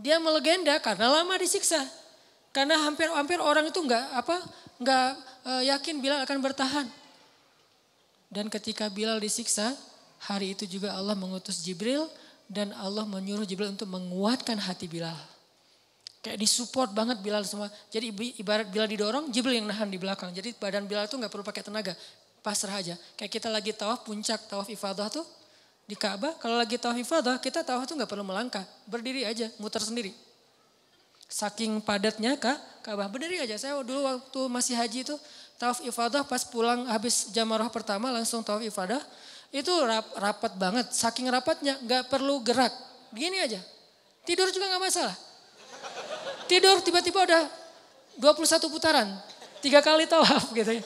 Dia melegenda karena lama disiksa. Karena hampir-hampir orang itu nggak apa nggak e, yakin Bilal akan bertahan. Dan ketika Bilal disiksa, hari itu juga Allah mengutus Jibril dan Allah menyuruh Jibril untuk menguatkan hati Bilal. Kayak disupport banget Bilal semua. Jadi ibarat Bilal didorong, Jibril yang nahan di belakang. Jadi badan Bilal itu nggak perlu pakai tenaga pasrah aja. Kayak kita lagi tawaf puncak tawaf ifadah tuh di Ka'bah. Kalau lagi tawaf ifadah kita tawaf tuh nggak perlu melangkah, berdiri aja, muter sendiri. Saking padatnya kak Ka'bah berdiri aja. Saya dulu waktu masih haji itu tawaf ifadah pas pulang habis jamarah pertama langsung tawaf ifadah. Itu rap, rapat banget, saking rapatnya nggak perlu gerak. Gini aja, tidur juga nggak masalah. Tidur tiba-tiba udah 21 putaran, tiga kali tawaf gitu ya.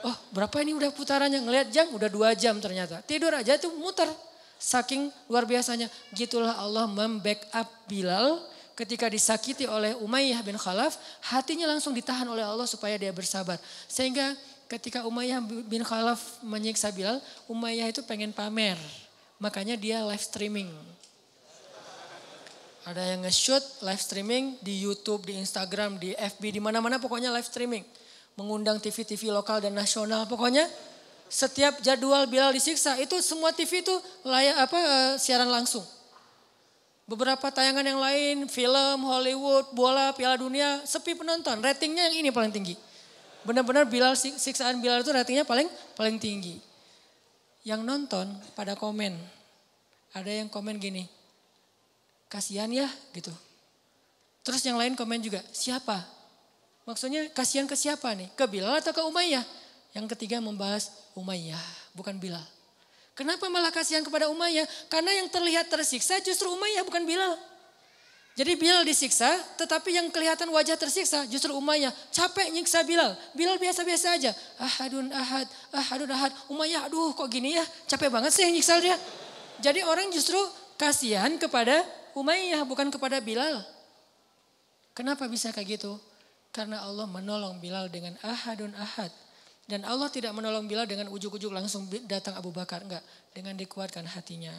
Oh berapa ini udah putarannya, ngelihat jam udah dua jam ternyata. Tidur aja itu muter, saking luar biasanya. Gitulah Allah membackup Bilal ketika disakiti oleh Umayyah bin Khalaf, hatinya langsung ditahan oleh Allah supaya dia bersabar. Sehingga ketika Umayyah bin Khalaf menyiksa Bilal, Umayyah itu pengen pamer. Makanya dia live streaming. Ada yang nge-shoot live streaming di YouTube, di Instagram, di FB, di mana-mana pokoknya live streaming. Mengundang TV-TV lokal dan nasional pokoknya setiap jadwal Bilal disiksa itu semua TV itu layak apa uh, siaran langsung. Beberapa tayangan yang lain, film, Hollywood, bola, Piala Dunia, sepi penonton. Ratingnya yang ini paling tinggi. Benar-benar Bilal siksaan Bilal itu ratingnya paling paling tinggi. Yang nonton pada komen. Ada yang komen gini. Kasihan ya gitu. Terus yang lain komen juga, siapa? Maksudnya kasihan ke siapa nih? Ke Bilal atau ke Umayyah? Yang ketiga membahas Umayyah, bukan Bilal. Kenapa malah kasihan kepada Umayyah? Karena yang terlihat tersiksa justru Umayyah bukan Bilal. Jadi Bilal disiksa, tetapi yang kelihatan wajah tersiksa justru Umayyah. Capek nyiksa Bilal. Bilal biasa-biasa aja. Ahadun ahad, ahadun ahad. Umayyah aduh kok gini ya, capek banget sih nyiksa dia. Jadi orang justru kasihan kepada Umayyah bukan kepada Bilal. Kenapa bisa kayak gitu? Karena Allah menolong Bilal dengan ahadun ahad. Dan Allah tidak menolong Bilal dengan ujuk-ujuk langsung datang Abu Bakar. Enggak, dengan dikuatkan hatinya.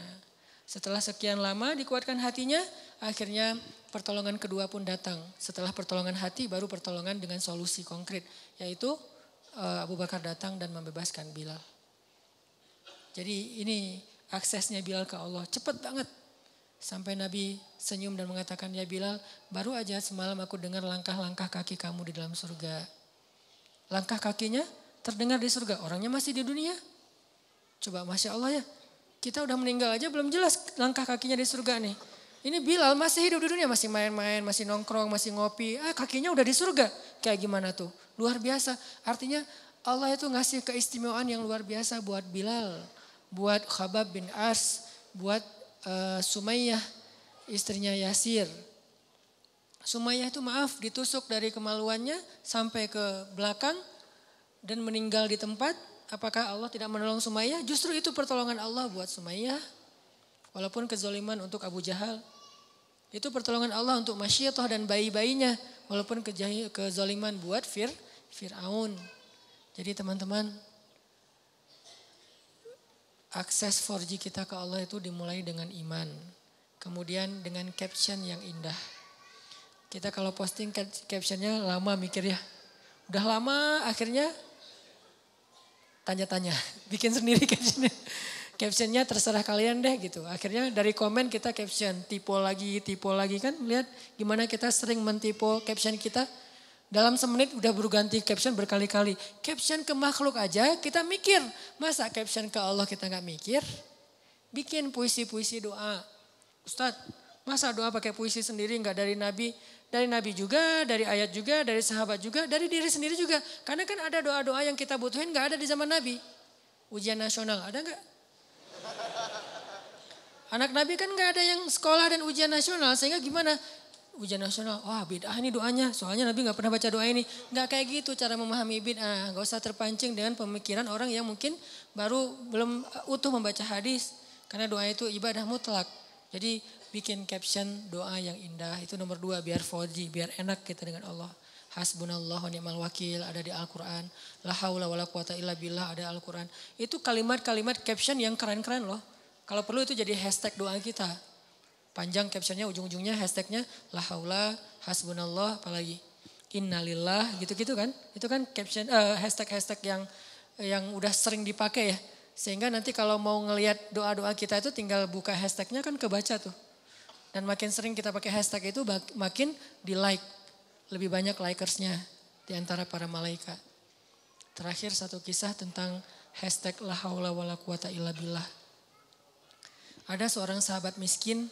Setelah sekian lama dikuatkan hatinya, akhirnya pertolongan kedua pun datang. Setelah pertolongan hati baru pertolongan dengan solusi konkret. Yaitu eh, Abu Bakar datang dan membebaskan Bilal. Jadi ini aksesnya Bilal ke Allah cepat banget. Sampai Nabi senyum dan mengatakan, ya Bilal baru aja semalam aku dengar langkah-langkah kaki kamu di dalam surga. Langkah kakinya terdengar di surga. Orangnya masih di dunia. Coba Masya Allah ya. Kita udah meninggal aja belum jelas langkah kakinya di surga nih. Ini Bilal masih hidup di dunia, masih main-main, masih nongkrong, masih ngopi. Ah kakinya udah di surga. Kayak gimana tuh? Luar biasa. Artinya Allah itu ngasih keistimewaan yang luar biasa buat Bilal. Buat Khabab bin As. Buat uh, Sumayyah, istrinya Yasir. Sumayyah itu maaf ditusuk dari kemaluannya sampai ke belakang dan meninggal di tempat, apakah Allah tidak menolong Sumayyah? Justru itu pertolongan Allah buat Sumayyah. Walaupun kezoliman untuk Abu Jahal. Itu pertolongan Allah untuk Masyiatoh dan bayi-bayinya. Walaupun kezoliman buat Fir, Fir'aun. Jadi teman-teman, akses 4G kita ke Allah itu dimulai dengan iman. Kemudian dengan caption yang indah. Kita kalau posting captionnya lama mikir ya. Udah lama akhirnya tanya-tanya, bikin sendiri captionnya. Captionnya terserah kalian deh gitu. Akhirnya dari komen kita caption, tipe lagi, tipe lagi kan. Lihat gimana kita sering mentipo caption kita. Dalam semenit udah berganti caption berkali-kali. Caption ke makhluk aja kita mikir. Masa caption ke Allah kita nggak mikir? Bikin puisi-puisi doa. Ustadz, masa doa pakai puisi sendiri nggak dari Nabi? Dari Nabi juga, dari ayat juga, dari sahabat juga, dari diri sendiri juga. Karena kan ada doa-doa yang kita butuhin gak ada di zaman Nabi. Ujian nasional, ada gak? Anak Nabi kan gak ada yang sekolah dan ujian nasional. Sehingga gimana? Ujian nasional, wah bid'ah ini doanya. Soalnya Nabi gak pernah baca doa ini. Gak kayak gitu cara memahami bid'ah. Gak usah terpancing dengan pemikiran orang yang mungkin baru belum utuh membaca hadis. Karena doa itu ibadah mutlak. Jadi bikin caption doa yang indah. Itu nomor dua biar foji, biar enak kita dengan Allah. Hasbunallah wa ni'mal wakil ada di Al-Quran. La haula wa la quwata illa billah ada Al-Quran. Itu kalimat-kalimat caption yang keren-keren loh. Kalau perlu itu jadi hashtag doa kita. Panjang captionnya ujung-ujungnya hashtagnya la haula hasbunallah apalagi. Innalillah gitu-gitu kan. Itu kan caption uh, hashtag-hashtag yang yang udah sering dipakai ya. Sehingga nanti kalau mau ngelihat doa-doa kita itu tinggal buka hashtagnya kan kebaca tuh. Dan makin sering kita pakai hashtag itu makin di like. Lebih banyak likersnya di antara para malaikat. Terakhir satu kisah tentang hashtag la haula wa la quwata illa billah. Ada seorang sahabat miskin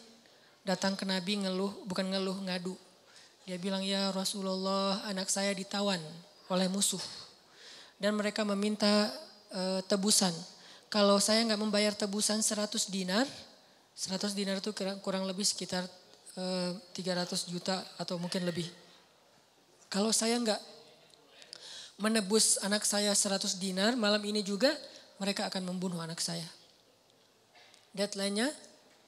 datang ke Nabi ngeluh, bukan ngeluh, ngadu. Dia bilang, ya Rasulullah anak saya ditawan oleh musuh. Dan mereka meminta e, tebusan. Kalau saya nggak membayar tebusan 100 dinar, 100 dinar itu kurang lebih sekitar eh, 300 juta atau mungkin lebih. Kalau saya nggak menebus anak saya 100 dinar, malam ini juga mereka akan membunuh anak saya. Deadline-nya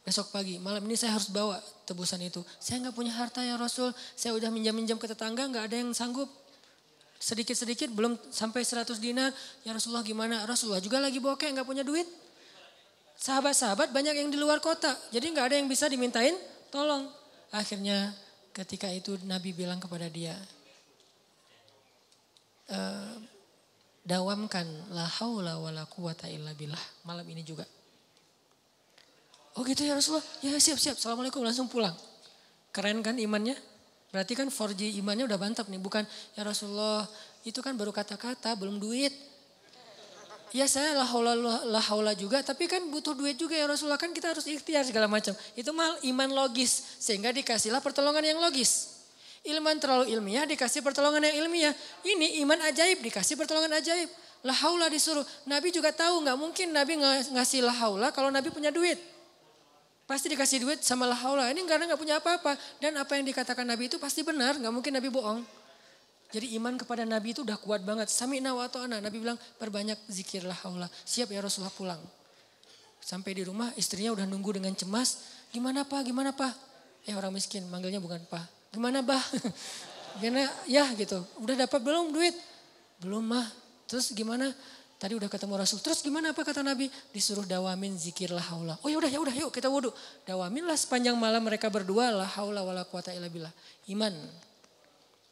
besok pagi, malam ini saya harus bawa tebusan itu. Saya nggak punya harta ya Rasul, saya udah minjam-minjam ke tetangga, nggak ada yang sanggup. Sedikit-sedikit belum sampai 100 dinar. Ya Rasulullah gimana? Rasulullah juga lagi bokeh nggak punya duit. Sahabat-sahabat banyak yang di luar kota. Jadi nggak ada yang bisa dimintain tolong. Akhirnya ketika itu Nabi bilang kepada dia. E, dawamkan la haula wala quwata. Malam ini juga. Oh gitu ya Rasulullah. Ya siap-siap. Assalamualaikum langsung pulang. Keren kan imannya? Berarti kan 4G imannya udah mantap nih. Bukan ya Rasulullah itu kan baru kata-kata belum duit. Ya saya la haula, la haula juga tapi kan butuh duit juga ya Rasulullah kan kita harus ikhtiar segala macam. Itu mal iman logis sehingga dikasihlah pertolongan yang logis. Ilman terlalu ilmiah dikasih pertolongan yang ilmiah. Ini iman ajaib dikasih pertolongan ajaib. La haula disuruh. Nabi juga tahu nggak mungkin Nabi ngasih la haula kalau Nabi punya duit. Pasti dikasih duit sama la haula. Ini karena nggak punya apa-apa. Dan apa yang dikatakan Nabi itu pasti benar. Nggak mungkin Nabi bohong. Jadi iman kepada Nabi itu udah kuat banget. Sami'na wa ta'ana. Nabi bilang perbanyak zikir la haula. Siap ya Rasulullah pulang. Sampai di rumah istrinya udah nunggu dengan cemas. Gimana pak, gimana pak? Eh orang miskin manggilnya bukan pak. Gimana bah? Gimana ya gitu. Udah dapat belum duit? Belum mah. Terus gimana? Tadi udah ketemu Rasul. Terus gimana apa kata Nabi? Disuruh dawamin zikir la haula. Oh ya udah ya udah yuk kita wudhu. Dawaminlah sepanjang malam mereka berdua la haula wala quwata illa billah. Iman.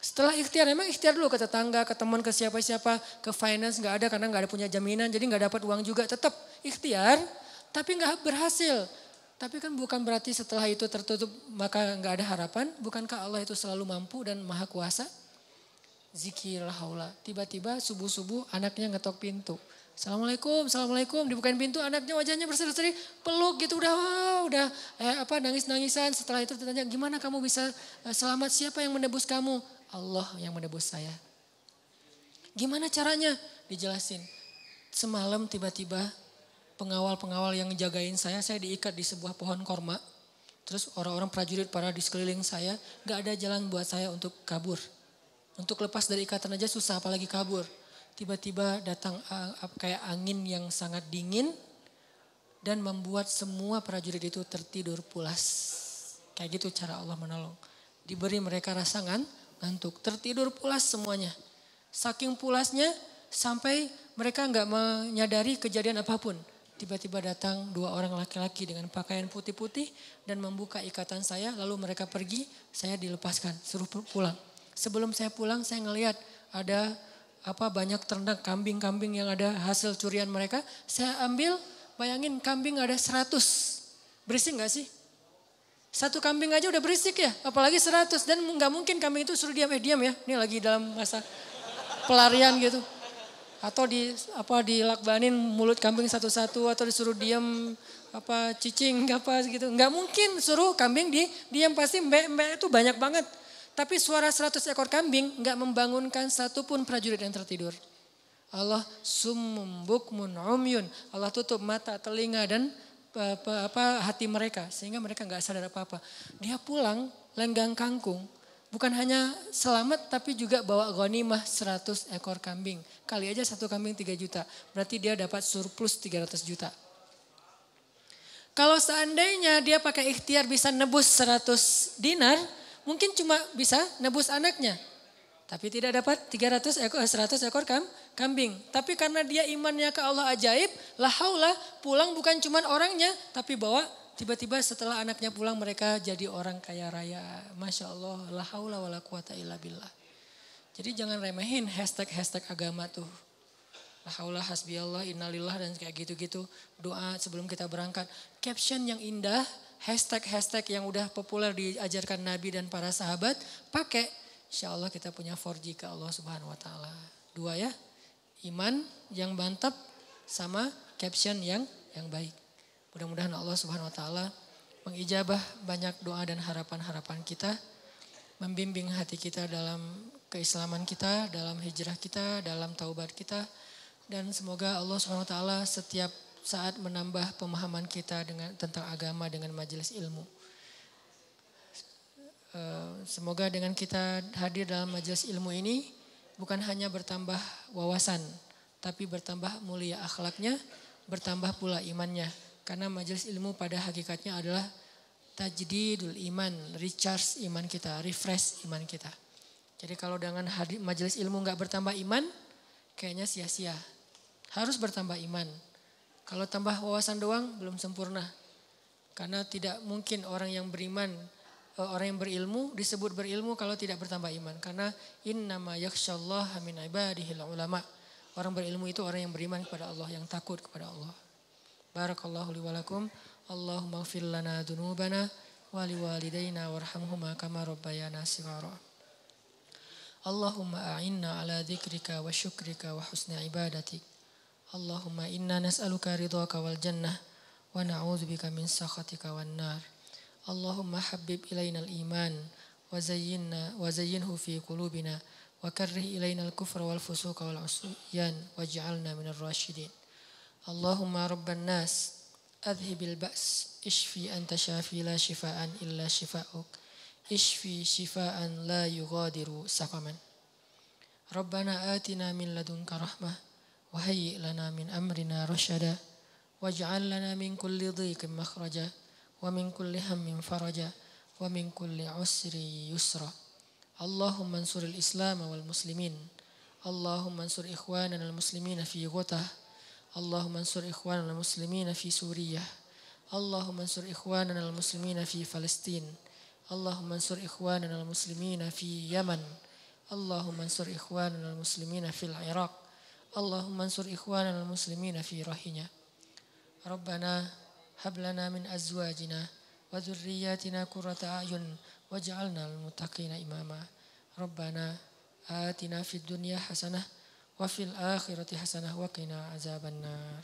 Setelah ikhtiar, memang ikhtiar dulu ke tetangga, ke teman, ke siapa-siapa, ke finance nggak ada karena nggak ada punya jaminan, jadi nggak dapat uang juga. Tetap ikhtiar, tapi nggak berhasil. Tapi kan bukan berarti setelah itu tertutup maka nggak ada harapan. Bukankah Allah itu selalu mampu dan maha kuasa? Zikir haula. Tiba-tiba subuh-subuh anaknya ngetok pintu. Assalamualaikum, assalamualaikum. Dibukain pintu, anaknya wajahnya berseri-seri, peluk gitu udah, wow, udah eh, apa nangis-nangisan. Setelah itu ditanya, gimana kamu bisa eh, selamat? Siapa yang menebus kamu? Allah yang menebus saya. Gimana caranya? Dijelasin. Semalam tiba-tiba pengawal-pengawal yang jagain saya, saya diikat di sebuah pohon korma. Terus orang-orang prajurit para di sekeliling saya, gak ada jalan buat saya untuk kabur. Untuk lepas dari ikatan aja susah apalagi kabur. Tiba-tiba datang kayak angin yang sangat dingin dan membuat semua prajurit itu tertidur pulas. Kayak gitu cara Allah menolong. Diberi mereka rasa ngantuk, tertidur pulas semuanya. Saking pulasnya sampai mereka nggak menyadari kejadian apa pun. Tiba-tiba datang dua orang laki-laki dengan pakaian putih-putih dan membuka ikatan saya. Lalu mereka pergi, saya dilepaskan, suruh pulang. Sebelum saya pulang saya ngelihat ada apa banyak ternak kambing-kambing yang ada hasil curian mereka. Saya ambil, bayangin kambing ada 100. Berisik gak sih? Satu kambing aja udah berisik ya, apalagi 100 dan nggak mungkin kambing itu suruh diam eh diam ya. Ini lagi dalam masa pelarian gitu. Atau di apa dilakbanin mulut kambing satu-satu atau disuruh diam apa cicing apa gitu. Nggak mungkin suruh kambing di diam pasti mbak-mbak itu banyak banget. Tapi suara 100 ekor kambing nggak membangunkan satupun prajurit yang tertidur. Allah summum bukmun. Allah tutup mata, telinga dan apa, apa hati mereka sehingga mereka nggak sadar apa-apa. Dia pulang lenggang kangkung. Bukan hanya selamat tapi juga bawa ghanimah 100 ekor kambing. Kali aja satu kambing 3 juta. Berarti dia dapat surplus 300 juta. Kalau seandainya dia pakai ikhtiar bisa nebus 100 dinar, mungkin cuma bisa nebus anaknya. Tapi tidak dapat 300 ekor, 100 ekor kam, kambing. Tapi karena dia imannya ke Allah ajaib, lah haulah pulang bukan cuma orangnya, tapi bawa tiba-tiba setelah anaknya pulang mereka jadi orang kaya raya. Masya Allah, la haula wa la quwata illa billah. Jadi jangan remehin hashtag-hashtag agama tuh. La haula hasbiyallah, innalillah dan kayak gitu-gitu. Doa sebelum kita berangkat. Caption yang indah, hashtag-hashtag yang udah populer diajarkan Nabi dan para sahabat, pakai. Insya Allah kita punya 4G ke Allah subhanahu wa ta'ala. Dua ya, iman yang mantap sama caption yang yang baik. Mudah-mudahan Allah subhanahu wa ta'ala mengijabah banyak doa dan harapan-harapan kita. Membimbing hati kita dalam keislaman kita, dalam hijrah kita, dalam taubat kita. Dan semoga Allah subhanahu wa ta'ala setiap saat menambah pemahaman kita dengan tentang agama dengan majelis ilmu. Eh, semoga dengan kita hadir dalam majelis ilmu ini bukan hanya bertambah wawasan, tapi bertambah mulia akhlaknya, bertambah pula imannya. Karena majelis ilmu pada hakikatnya adalah tajdidul iman, recharge iman kita, refresh iman kita. Jadi kalau dengan hadir majelis ilmu nggak bertambah iman, kayaknya sia-sia. Harus bertambah iman. Kalau tambah wawasan doang belum sempurna. Karena tidak mungkin orang yang beriman, eh, orang yang berilmu disebut berilmu kalau tidak bertambah iman. Karena innama yakshallah min ibadihil ulama. Orang berilmu itu orang yang beriman kepada Allah, yang takut kepada Allah. Barakallahu li walakum. Allahumma gfir lana dunubana wa liwalidayna warhamhuma kama rabbayana sigara. Allahumma a'inna ala dzikrika wa syukrika wa husni ibadatik. اللهم إنا نسألك رضاك والجنة ونعوذ بك من سخطك والنار اللهم حبب إلينا الإيمان وزينا وزينه في قلوبنا وكره إلينا الكفر والفسوق والعصيان واجعلنا من الراشدين اللهم رب الناس أذهب البأس اشفي أنت شافي لا شفاء إلا شفاءك اشفي شفاء لا يغادر سقما ربنا آتنا من لدنك رحمه وهيئ لنا من أمرنا رشدا واجعل لنا من كل ضيق مخرجا ومن كل هم فرجا ومن كل عسر يسرا. اللهم انصر الإسلام والمسلمين اللهم انصر إخواننا المسلمين في غوته اللهم انصر إخواننا المسلمين في سوريا اللهم انصر إخواننا المسلمين في فلسطين اللهم انصر إخواننا المسلمين في يمن اللهم انصر إخواننا المسلمين في العراق. اللهم انصر إخواننا المسلمين في رحنا ربنا هب لنا من أزواجنا وذرياتنا قرة أعين واجعلنا للمتقين إماما ربنا آتنا في الدنيا حسنة وفي الآخرة حسنة وقنا عذاب النار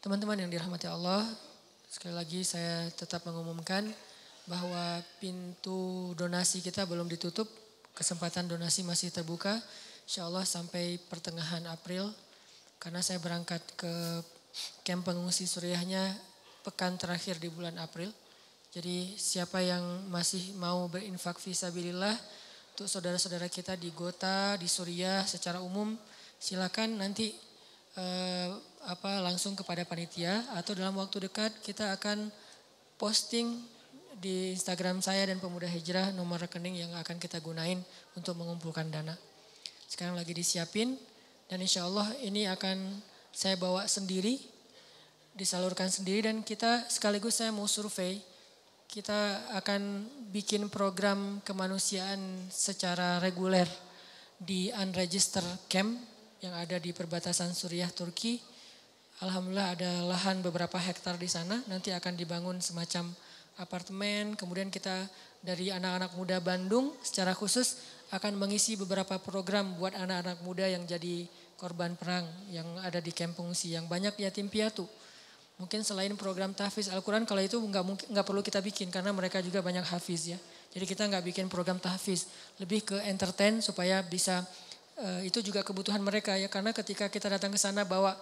Teman-teman yang dirahmati Allah, sekali lagi saya tetap mengumumkan bahwa pintu donasi kita belum ditutup, kesempatan donasi masih terbuka. Insya Allah sampai pertengahan April karena saya berangkat ke camp pengungsi Suriahnya pekan terakhir di bulan April. Jadi siapa yang masih mau berinfak visabilillah untuk saudara-saudara kita di Gota, di Suriah secara umum silakan nanti eh, apa langsung kepada panitia atau dalam waktu dekat kita akan posting di Instagram saya dan Pemuda Hijrah nomor rekening yang akan kita gunain untuk mengumpulkan dana. Sekarang lagi disiapin dan insya Allah ini akan saya bawa sendiri, disalurkan sendiri dan kita sekaligus saya mau survei. Kita akan bikin program kemanusiaan secara reguler di unregistered camp yang ada di perbatasan Suriah Turki. Alhamdulillah ada lahan beberapa hektar di sana. Nanti akan dibangun semacam apartemen. Kemudian kita dari anak-anak muda Bandung secara khusus akan mengisi beberapa program buat anak-anak muda yang jadi korban perang yang ada di kampung si yang banyak yatim piatu. Mungkin selain program tahfiz Al-Quran kalau itu nggak mungkin nggak perlu kita bikin karena mereka juga banyak hafiz ya. Jadi kita nggak bikin program tahfiz, lebih ke entertain supaya bisa uh, itu juga kebutuhan mereka ya karena ketika kita datang ke sana bawa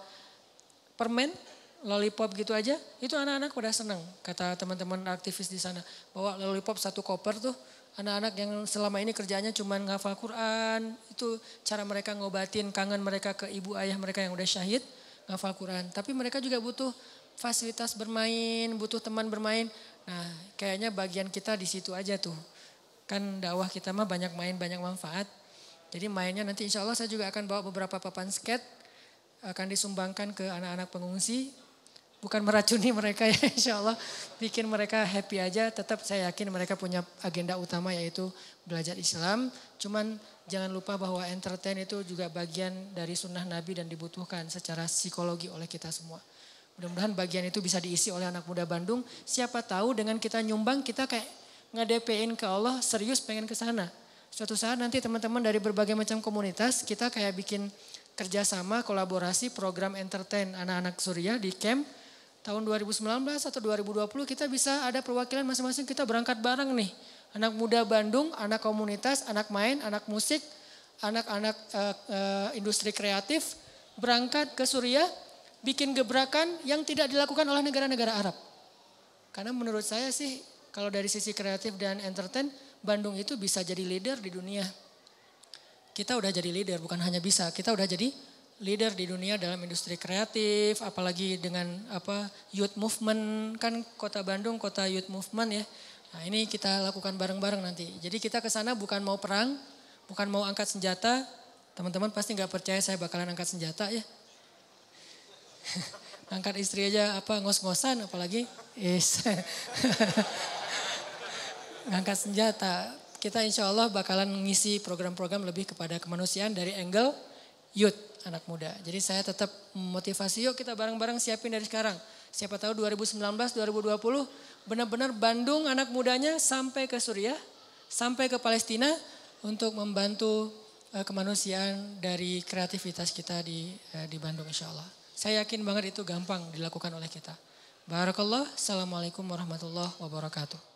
permen lollipop gitu aja, itu anak-anak pada senang. Kata teman-teman aktivis di sana, bawa lollipop satu koper tuh Anak-anak yang selama ini kerjanya cuma ngafal Quran, itu cara mereka ngobatin kangen mereka ke ibu ayah mereka yang udah syahid, ngafal Quran. Tapi mereka juga butuh fasilitas bermain, butuh teman bermain. Nah, kayaknya bagian kita di situ aja tuh. Kan dakwah kita mah banyak main, banyak manfaat. Jadi mainnya nanti insya Allah saya juga akan bawa beberapa papan skate, akan disumbangkan ke anak-anak pengungsi bukan meracuni mereka ya insya Allah bikin mereka happy aja tetap saya yakin mereka punya agenda utama yaitu belajar Islam. Cuman jangan lupa bahwa entertain itu juga bagian dari sunnah Nabi dan dibutuhkan secara psikologi oleh kita semua. Mudah-mudahan bagian itu bisa diisi oleh anak muda Bandung. Siapa tahu dengan kita nyumbang kita kayak ngadepein ke Allah serius pengen ke sana. Suatu saat nanti teman-teman dari berbagai macam komunitas kita kayak bikin kerjasama kolaborasi program entertain anak-anak Surya di camp tahun 2019 atau 2020 kita bisa ada perwakilan masing-masing kita berangkat bareng nih. Anak muda Bandung, anak komunitas, anak main, anak musik, anak-anak uh, uh, industri kreatif berangkat ke Suriah bikin gebrakan yang tidak dilakukan oleh negara-negara Arab. Karena menurut saya sih kalau dari sisi kreatif dan entertain, Bandung itu bisa jadi leader di dunia. Kita udah jadi leader, bukan hanya bisa, kita udah jadi leader di dunia dalam industri kreatif, apalagi dengan apa youth movement kan kota Bandung kota youth movement ya. Nah ini kita lakukan bareng-bareng nanti. Jadi kita ke sana bukan mau perang, bukan mau angkat senjata. Teman-teman pasti nggak percaya saya bakalan angkat senjata ya. angkat istri aja apa ngos-ngosan apalagi yes. ngangkat senjata. Kita insya Allah bakalan ngisi program-program lebih kepada kemanusiaan dari angle youth anak muda. Jadi saya tetap motivasi yuk kita bareng-bareng siapin dari sekarang. Siapa tahu 2019, 2020 benar-benar Bandung anak mudanya sampai ke Suriah, sampai ke Palestina untuk membantu uh, kemanusiaan dari kreativitas kita di uh, di Bandung insya Allah. Saya yakin banget itu gampang dilakukan oleh kita. Barakallah. Assalamualaikum warahmatullahi wabarakatuh.